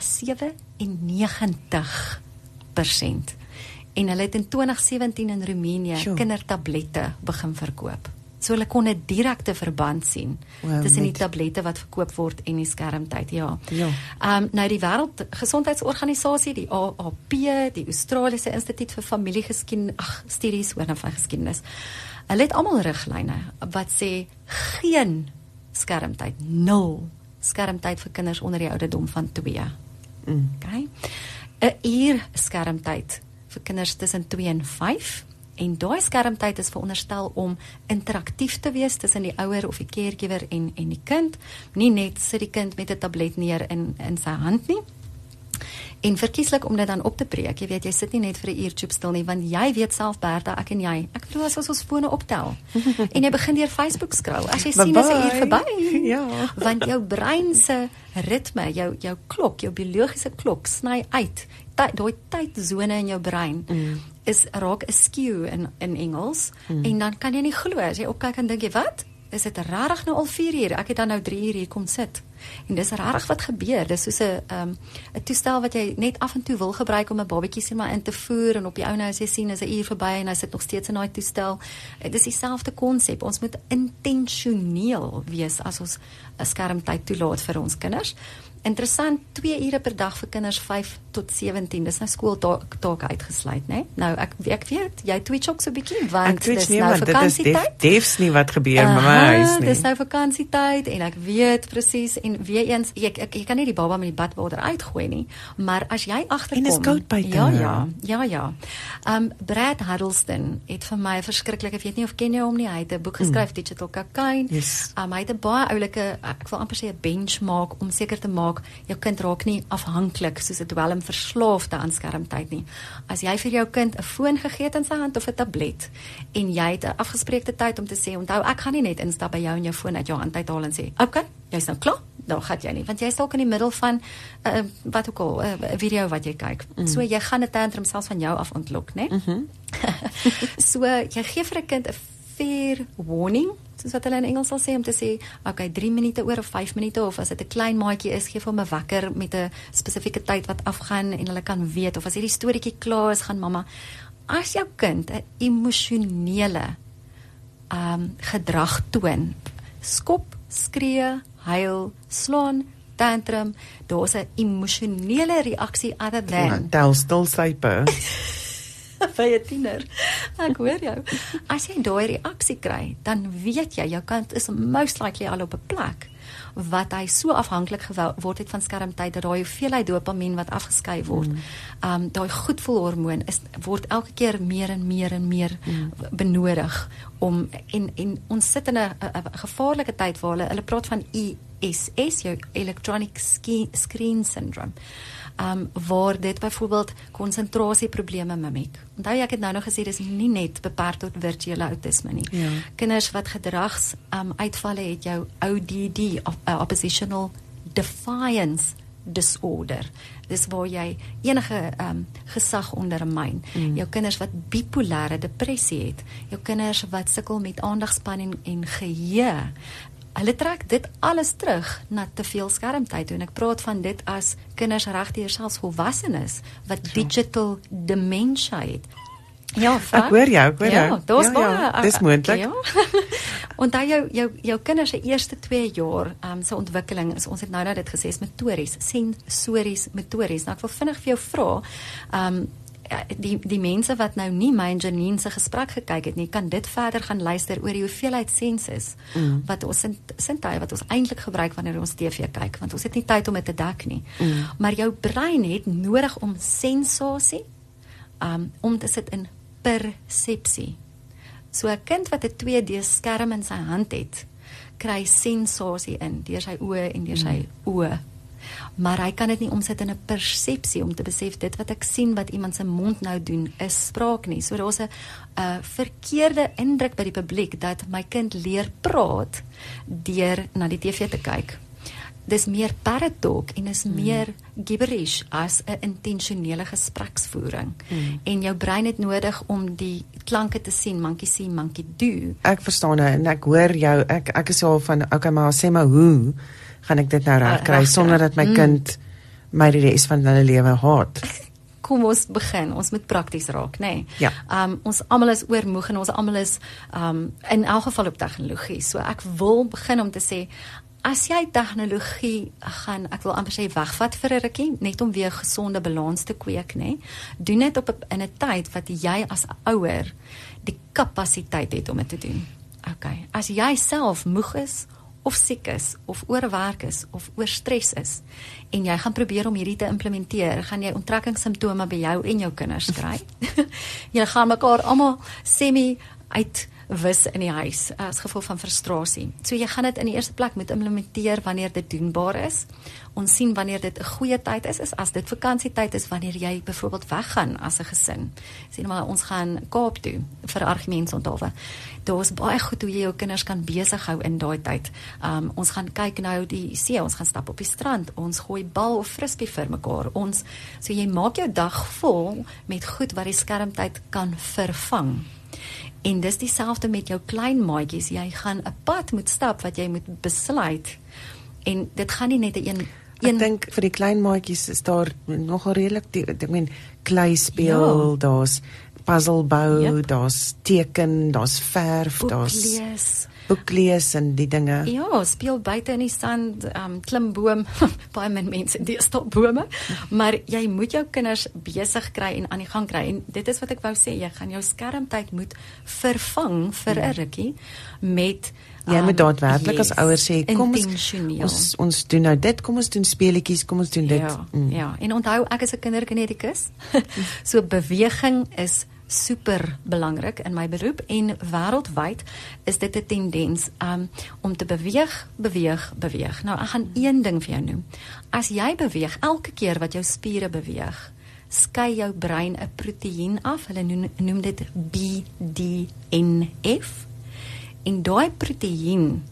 [SPEAKER 2] En hulle het in 2017 in Roemenië
[SPEAKER 1] Sjoe.
[SPEAKER 2] kindertablette begin verkoop. So hulle kon 'n direkte verband sien
[SPEAKER 1] Wow,
[SPEAKER 2] tussen die tablette wat verkoop word en die skermtyd. Ja.
[SPEAKER 1] Ja.
[SPEAKER 2] Ehm um, nou die Wêreldgesondheidsorganisasie, die AAP, die Australiese Instituut vir Familiegeskiedenis, ag, studies oor van geskiedenis. Hulle het almal riglyne wat sê geen skermtyd, nul skermtyd vir kinders onder die ouderdom van 2.
[SPEAKER 1] Mm.
[SPEAKER 2] Okay. 'n uur skermtyd vir kinders tussen 2 en 5 en daai skermtyd is veronderstel om interaktief te wees tussen die ouer of die caregiver en en die kind, nie net sit die kind met 'n tablet neer in in sy hand nie. En verkieslik om dit dan op te breek. Jy weet, jy sit nie net vir 'n uur chop stil nie, want jy weet self Bertha, ek en jy. Ek bedoel as ons ons fone optel en jy begin deur Facebook scroll. As jy sien dis 'n uur verby.
[SPEAKER 1] Ja.
[SPEAKER 2] Want jou brein se ritme, jou jou klok, jou biologiese klok sny uit. Ty- Daai tydsone in jou brein
[SPEAKER 1] Mm.
[SPEAKER 2] is raak askew in in Engels
[SPEAKER 1] Mm.
[SPEAKER 2] en dan kan jy nie glo as jy opkyk en dink jy wat? Is dit regtig nou al 4 uur? Ek het dan nou 3 uur hier kom sit. En dis regtig wat gebeur. Dis soos 'n um, 'n toestel wat jy net af en toe wil gebruik om 'n babatjie sien maar in te voer en op die ou nou as jy sien is 'n uur verby en hy sit nog steeds in daai toestel. Dit is dieselfde konsep. Ons moet intentioneel wees as ons 'n skermtyd toelaat vir ons kinders. Interessant, 2 ure per dag vir kinders 5 tot 17. Dis nou skooltake uitgesluit, né? Nou ek ek weet, jy twitch ook so 'n bietjie want dis
[SPEAKER 1] nie
[SPEAKER 2] nou
[SPEAKER 1] want dit is
[SPEAKER 2] vakansietyd.
[SPEAKER 1] def, defs nie wat gebeur met my
[SPEAKER 2] Aha,
[SPEAKER 1] huis nie.
[SPEAKER 2] Dis nou vakansietyd en ek weet presies en weer eens ek, ek jy kan nie die baba met die badwater uitgooi nie, maar as jy agterkom
[SPEAKER 1] En is koud buite
[SPEAKER 2] Ja, ja, ja, ja. Um Brad Huddleston het vir my verskriklik, ek weet nie of ken jy hom nie, hy het 'n boek geskryf Digital Cocaine.
[SPEAKER 1] Mm. Yes.
[SPEAKER 2] Um hy het 'n baie oulike ek wil amper sê 'n benchmark om seker te maak jou kind raak nie afhanklik soos 'n dwelm verslaafde aan skermtyd nie. As jy vir jou kind 'n foon gegee het in sy hand of 'n tablet en jy het 'n afgespreekte tyd om te sê, onthou ek gaan nie net instap by jou en jou foon uit jou hand uithaal en sê, "Oké, okay, jy's nou klaar." Dan gaan jy nie, want jy is dalk in die middel van 'n uh, wat ook al 'n uh, video wat jy kyk. Mm. So jy gaan 'n tantrum selfs van jou af ontlok, né? Mm -hmm. so jy gee vir 'n kind 'n fair warning, soos wat hulle in Engels sal sê om te sê, okay, 3 minute oor of 5 minute of as dit 'n klein maatjie is, gee vir hom 'n wekker met 'n spesifieke tyd wat afgaan en hulle kan weet of as hierdie storieetjie klaar is, gaan mamma as jou kind 'n emosionele um gedrag toon, skop, skree, huil, slaan, tantrum, daar's 'n emosionele reaksie other than
[SPEAKER 1] Tel stil sype.
[SPEAKER 2] by 'n tiener. Ek hoor jou. As jy daai reaksie kry, dan weet jy jou kind is most likely al op 'n plek wat hy so afhanklik geword het van skermtyd dat daai hoeveelheid dopamien wat afgeskei word, mm. um daai goedvoelhormoon is word elke keer meer en meer en meer mm. benodig om en en ons sit in 'n 'n gevaarlike tyd waar hulle hulle praat van ESS, jou electronic screen syndrome um waar dit byvoorbeeld konsentrasieprobleme mimiek. Onthou ek het nou nog gesê dis nie net beperk tot virtuele autisme nie.
[SPEAKER 1] Ja.
[SPEAKER 2] Kinders wat gedrags um uitvalle het jou ODD, op, uh, oppositional defiance disorder. Dis waar jy enige um gesag ondermyn. Mm. Jou kinders wat bipolêre depressie het, jou kinders wat sukkel met aandagspan en, en geheue Hulle trek dit alles terug na te veel skermtyd en ek praat van dit as kinders regdeur selfs volwassenes wat ja. digital dementia het. Ja,
[SPEAKER 1] Ek hoor jou, ek hoor
[SPEAKER 2] ja,
[SPEAKER 1] jou.
[SPEAKER 2] Daar's
[SPEAKER 1] Ja,
[SPEAKER 2] baie.
[SPEAKER 1] ja, dis moontlik.
[SPEAKER 2] Ja. Onthou jou jou jou kinders se eerste 2 jaar um se ontwikkeling is ons het nou nou dit gesê is motories, sensories, motories. Nou ek wil vinnig vir jou vra, um ja, die die mense wat nou nie my en Janine se gesprek gekyk het nie, kan dit verder gaan luister oor die hoeveelheid senses mm. wat ons sintuie wat ons eintlik gebruik wanneer ons TV kyk, want ons het nie tyd om dit te dek nie. Mm. Maar jou brein het nodig om sensasie um om te sit in persepsie. So 'n kind wat 'n 2D skerm in sy hand het, kry sensasie in deur sy oë en deur sy mm. oë maar hy kan dit nie omsit in 'n persepsie om te besef dit wat ek sien wat iemand se mond nou doen is spraak nie. So daar's 'n 'n verkeerde indruk by die publiek dat my kind leer praat deur na die TV te kyk. Dis meer parrot talk en is hmm. meer gibberish as 'n intentionele gespreksvoering. Hmm. En jou brein het nodig om die klanke te sien, monkey see, monkey do.
[SPEAKER 1] Ek verstaan nou en ek hoor jou ek ek is al van okay maar sê maar hoe gaan ek dit nou reg kry uh, sonder dat my mm. kind my die res van hulle lewe haat.
[SPEAKER 2] Kom ons begin. Ons moet prakties raak, nê? Nee.
[SPEAKER 1] Ja.
[SPEAKER 2] Um ons almal is oormoeg en ons almal is um in elk geval op tegnologie. So ek wil begin om te sê as jy tegnologie gaan, ek wil amper sê wegvat vir 'n rukkie, net om weer gesonde balans te kweek, nê? Doen dit op in 'n tyd wat jy as ouer die kapasiteit het om dit te doen. OK. As jy self moeg is of siek is of oorwerk is of oorstress is en jy gaan probeer om hierdie te implementeer, gaan jy onttrekkingssimptome by jou en jou kinders kry. jy gaan mekaar almal semi uit wis in die huis as gevolg van frustrasie. So jy gaan dit in die eerste plek moet implementeer wanneer dit doenbaar is. Ons sien wanneer dit 'n goeie tyd is, is as dit vakansietyd is wanneer jy byvoorbeeld weggaan as 'n gesin. Sien maar ons gaan Kaap toe vir argumentsonthaalwe. Daar's baie goed hoe jy jou kinders kan besig hou in daai tyd. Um ons gaan kyk nou die see, ons gaan stap op die strand, ons gooi bal of frisbee vir mekaar. Ons so jy maak jou dag vol met goed wat die skermtyd kan vervang. En dis dieselfde met jou klein maatjies. Jy gaan 'n pad moet stap wat jy moet besluit. En dit gaan nie net 'n een
[SPEAKER 1] Ek dink vir die klein maatjies is daar nogal redelik ek meen klei speel, ja. daar's puzzle bou, yep. daar's teken, daar's verf, daar's boek lees en die dinge.
[SPEAKER 2] Ja, speel buite in die sand, um klim boom, baie min mense deesdae bome, maar jy moet jou kinders besig kry en aan die gang kry en dit is wat ek wou sê, jy gaan jou skermtyd moet vervang vir 'n ja. rukkie met
[SPEAKER 1] Ja, met um, daadwerklik yes, as ouers sê kom ons, ons ons doen nou dit, kom ons doen speletjies, kom ons doen dit.
[SPEAKER 2] Ja, mm. ja. en onthou ek is 'n kinderkinetikus. so beweging is super belangrik in my beroep en wêreldwyd is dit 'n tendens um, om te beweeg, beweeg, beweeg. Nou ek gaan een ding vir jou noem. As jy beweeg elke keer wat jou spiere beweeg, skei jou brein 'n proteïen af. Hulle noem, noem dit BDNF. En daai proteïen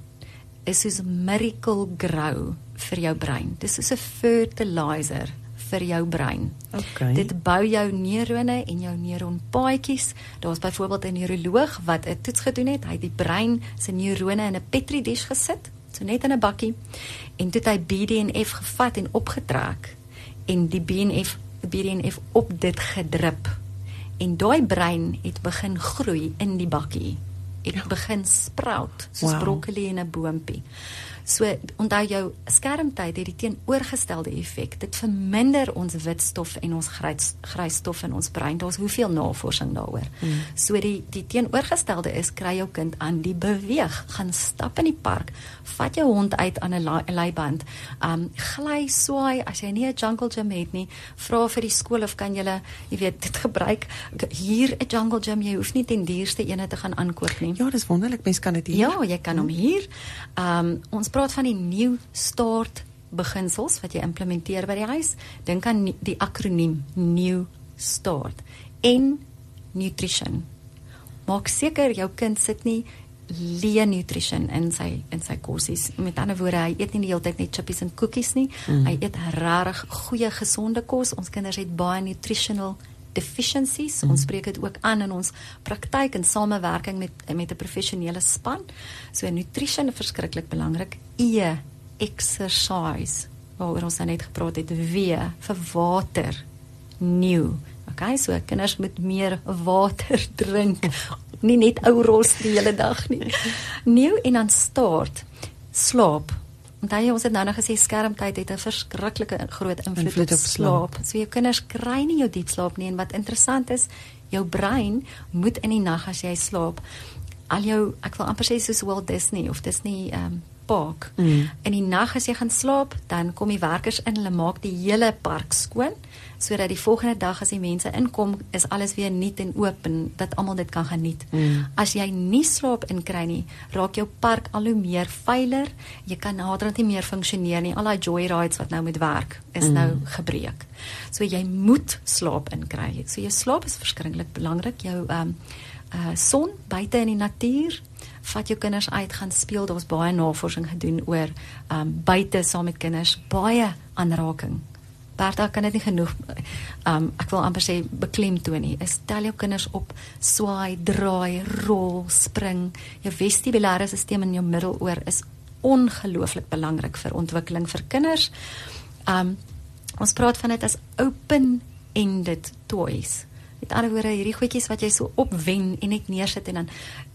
[SPEAKER 2] is soos miracle grow vir jou brein. Dis soos 'n fertilizer vir jou brein.
[SPEAKER 1] Okay.
[SPEAKER 2] Dit bou jou neurone en jou neuronpaadjies. Daar's byvoorbeeld 'n neuroloog wat 'n toets gedoen het. Hy het die brein se neurone in 'n Petri dish gesit, so net in 'n bakkie. En toe het hy BDNF gevat en opgetrek en die BDNF BDNF op dit gedrup. En daai brein het begin groei in die bakkie. Het ja. begin sprout soos wow. broccoli in 'n boontjie. So onthou jou skermtyd het die teenoorgestelde effek. Dit verminder ons witstof en ons grysstof in ons brein. Daar's hoeveel navorsing daaroor. Mm. So die die teenoorgestelde is kry jou kind aan die beweeg, gaan stap in die park, vat jou hond uit aan 'n leiband. Um gly swaai as jy nie 'n jungle gym het nie, vra vir die skool of kan jy, jy weet, dit gebruik hier 'n jungle gym. Jy hoef nie ten duurste een te gaan aankoop nie.
[SPEAKER 1] Ja, dis wonderlik. Mens kan dit hier.
[SPEAKER 2] Ja, jy kan hom hier. Um ons praat van die new start beginsels wat jy implementeer by die huis. Dink aan die akroniem new start en nutrition. Maak seker jou kind sit nie lean nutrition in sy in sy kosies. Met ander woorde, hy eet nie die hele tyd net chippies en koekies nie. Mm. Hy eet regtig goeie gesonde kos. Ons kinders het baie nutritional deficiencies. Mm. Ons spreek dit ook aan in ons praktyk in samewerking met met 'n professionele span. So nutrition is verskriklik belangrik. E exercise. Waaroor ons nou net gepraat het, W vir water. New. Okay, so kinders moet meer water drink. nie net ou ros die hele dag nie. New en dan start. Slaap onthou jy ons het nou nog gesê skermtyd het 'n verskriklike groot invloed,
[SPEAKER 1] Invloed
[SPEAKER 2] op
[SPEAKER 1] op slaap.
[SPEAKER 2] slaap. So jou kinders kry nie jou diep slaap nie en wat interessant is, jou brein moet in die nag as jy slaap al jou ek wil amper sê soos Walt Disney of Disney ehm um, park.
[SPEAKER 1] Mm.
[SPEAKER 2] In die nag as jy gaan slaap, dan kom die werkers in, hulle maak die hele park skoon sodat die volgende dag as die mense inkom, is alles weer nuut en oop en dat almal dit kan geniet.
[SPEAKER 1] Mm.
[SPEAKER 2] As jy nie slaap inkry nie, raak jou park al hoe meer veiler. Jy kan naderhand nie meer funksioneer nie. Al daai joyrides wat nou moet werk, is
[SPEAKER 1] Mm.
[SPEAKER 2] nou gebreek. So jy moet slaap inkry. So jou slaap is verskriklik belangrik. Jou ehm um, uh son buite in die natuur vat jou kinders uit gaan speel. Daar's baie navorsing gedoen oor um buite saam met kinders baie aanraking. Bertha kan dit nie genoeg um ek wil amper sê beklemtoon nie. Is tel jou kinders op swaai draai rol spring. Jou vestibulêre stelsel in jou middeloor is ongelooflik belangrik vir ontwikkeling vir kinders. Um ons praat van dit as open ended toys Met ander woorde, hierdie goedjies wat jy so opwen en net neersit en dan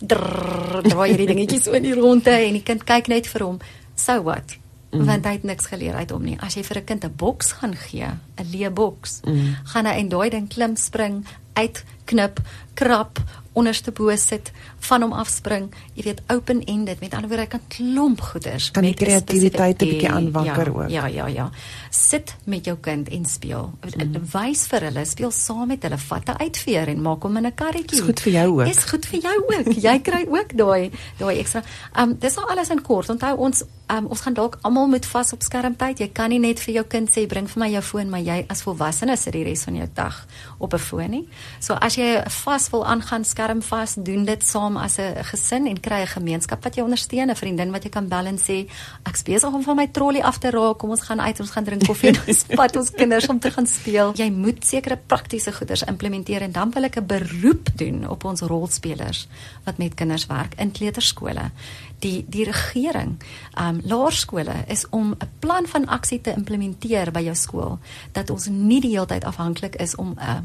[SPEAKER 2] drrr, draai hierdie dingetjies so in die ronde en die kind kyk net vir hom. So what? Mm. Want hy het niks geleer uit hom nie. As jy vir 'n kind 'n boks gaan gee, 'n leë boks, mm. gaan hy en daai ding klim, spring, uitknip, krap, onderste bo sit, van hom afspring. Jy weet, open ended. Met ander woorde, hy kan klomp goeders
[SPEAKER 1] kan
[SPEAKER 2] met
[SPEAKER 1] kreatiwiteit 'n bietjie aanwakker
[SPEAKER 2] ja,
[SPEAKER 1] ook.
[SPEAKER 2] Ja, ja, ja. Sit met jou kind en speel. Mm. Wys vir hulle, speel saam met hulle, vat 'n uitveer en maak hom in 'n karretjie.
[SPEAKER 1] Is goed vir jou ook.
[SPEAKER 2] Is goed vir jou ook. Jy kry ook daai daai ekstra. Um dis al alles in kort. Onthou ons um ons gaan dalk almal moet vas op skermtyd. Jy kan nie net vir jou kind sê bring vir my jou foon, maar jy as volwassene sit die res van jou dag op 'n foon nie. So as jy vas wil aangaan skerm vas, doen dit saam as 'n gesin en kry 'n gemeenskap wat jou ondersteun, 'n vriendin wat jy kan bel en sê ek's besig om van my trolly af te raak. Kom ons gaan uit, ons gaan drink koffie en ons pad ons kinders om te gaan speel. Jy moet sekere praktiese goeders implementeer en dan wil ek 'n beroep doen op ons rolspelers wat met kinders werk in kleuterskole. Die die regering, um laerskole is om 'n plan van aksie te implementeer by jou skool dat ons nie die hele tyd afhanklik is om 'n uh,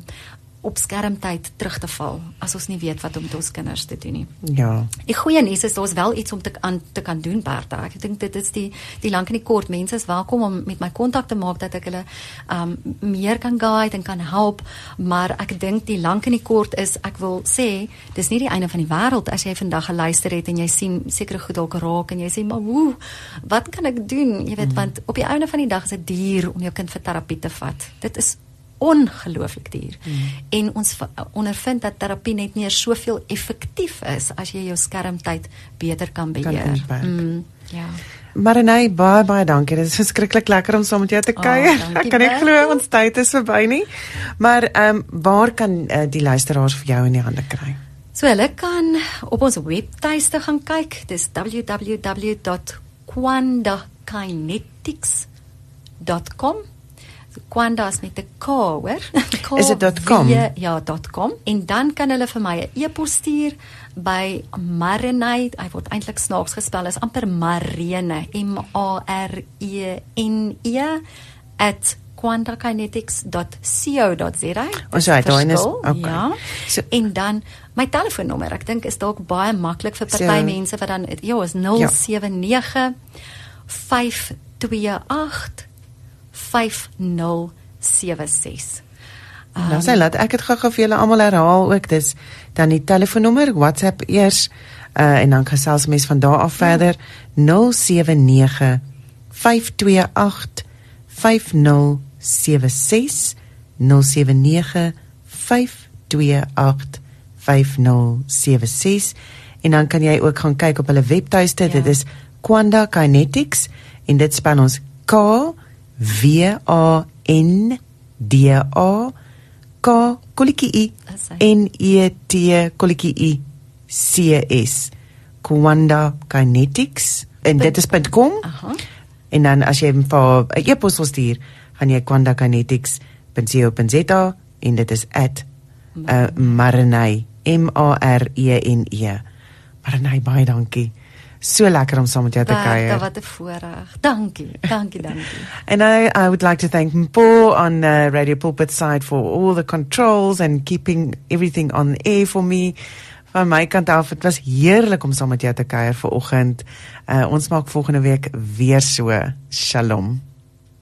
[SPEAKER 2] op skermtyd terug te val as ons nie weet wat om met ons kinders te doen nie.
[SPEAKER 1] Ja.
[SPEAKER 2] Die goeie nuus is daar's wel iets om te aan te kan doen Bertha. Ek dink dit is die die lank en die kort. Mense is welkom om met my kontak te maak dat ek hulle um meer kan guide en kan help, maar ek dink die lank en die kort is ek wil sê dis nie die einde van die wêreld as jy vandag geluister het en jy sien sekere goed dalk raak en jy sê maar hoe wat kan ek doen? Jy weet mm. want op die einde van die dag is dit duur om jou kind vir terapie te vat. Dit is ongelooflik duur. Mm. En ons ondervind dat terapie net nie soveel effektief is as jy jou skermtyd beter kan beheer.
[SPEAKER 1] Kan
[SPEAKER 2] mm, ja.
[SPEAKER 1] Marinay, baie baie dankie. Dit is verskriklik lekker om saam met jou te kuier.
[SPEAKER 2] Oh,
[SPEAKER 1] Ek kan nie glo ons tyd is verby nie. Maar ehm um, waar kan uh, die luisteraars vir jou in die hande kry?
[SPEAKER 2] So hulle kan op ons webtuiste gaan kyk. Dis www.quandakinetics.com. Kwanda is met 'n K, hoor? K
[SPEAKER 1] Is dit .com?
[SPEAKER 2] Ja, .com. En dan kan hulle vir my 'n e e-pos stuur by Marinate. Hy word eintlik snaaks gespel as amper Marene, M A R E N E at quandakinetics.co.za.
[SPEAKER 1] Ons het daai is okay.
[SPEAKER 2] Ja. So, en dan my telefoonnommer, ek dink is dalk baie maklik vir party so, mense wat dan ja, is 079 ja. 528 5076.
[SPEAKER 1] Um, nou sê laat ek dit gou-gou vir julle almal herhaal ook. Dis dan die telefoonnommer, WhatsApp eers uh, en dan gesels mens van daar af verder ja. 079 528 5076 079 528 5076 en dan kan jy ook gaan kyk op hulle webtuiste. Ja. Dit is Quanda Kinetics en dit span ons K W A N D A K kolletjie I N E T kolletjie I C S Kwanda Kinetics en dit is .com. Aha. En dan as jy vir 'n e-pos wil stuur, gaan jy kwandakinetics.co.za en dit is uh, @marinay M A R E N E. Marinay baie dankie. So lekker om saam met jou te kuier.
[SPEAKER 2] Wat 'n voorreg. Dankie. Dankie, dankie.
[SPEAKER 1] and I I would like to thank Paul on uh, Radio Pulpit side for all the controls and keeping everything on air for me. van my kant af, dit was heerlik om saam met jou te kuier vanoggend. Uh ons maak volgende week weer so. Shalom.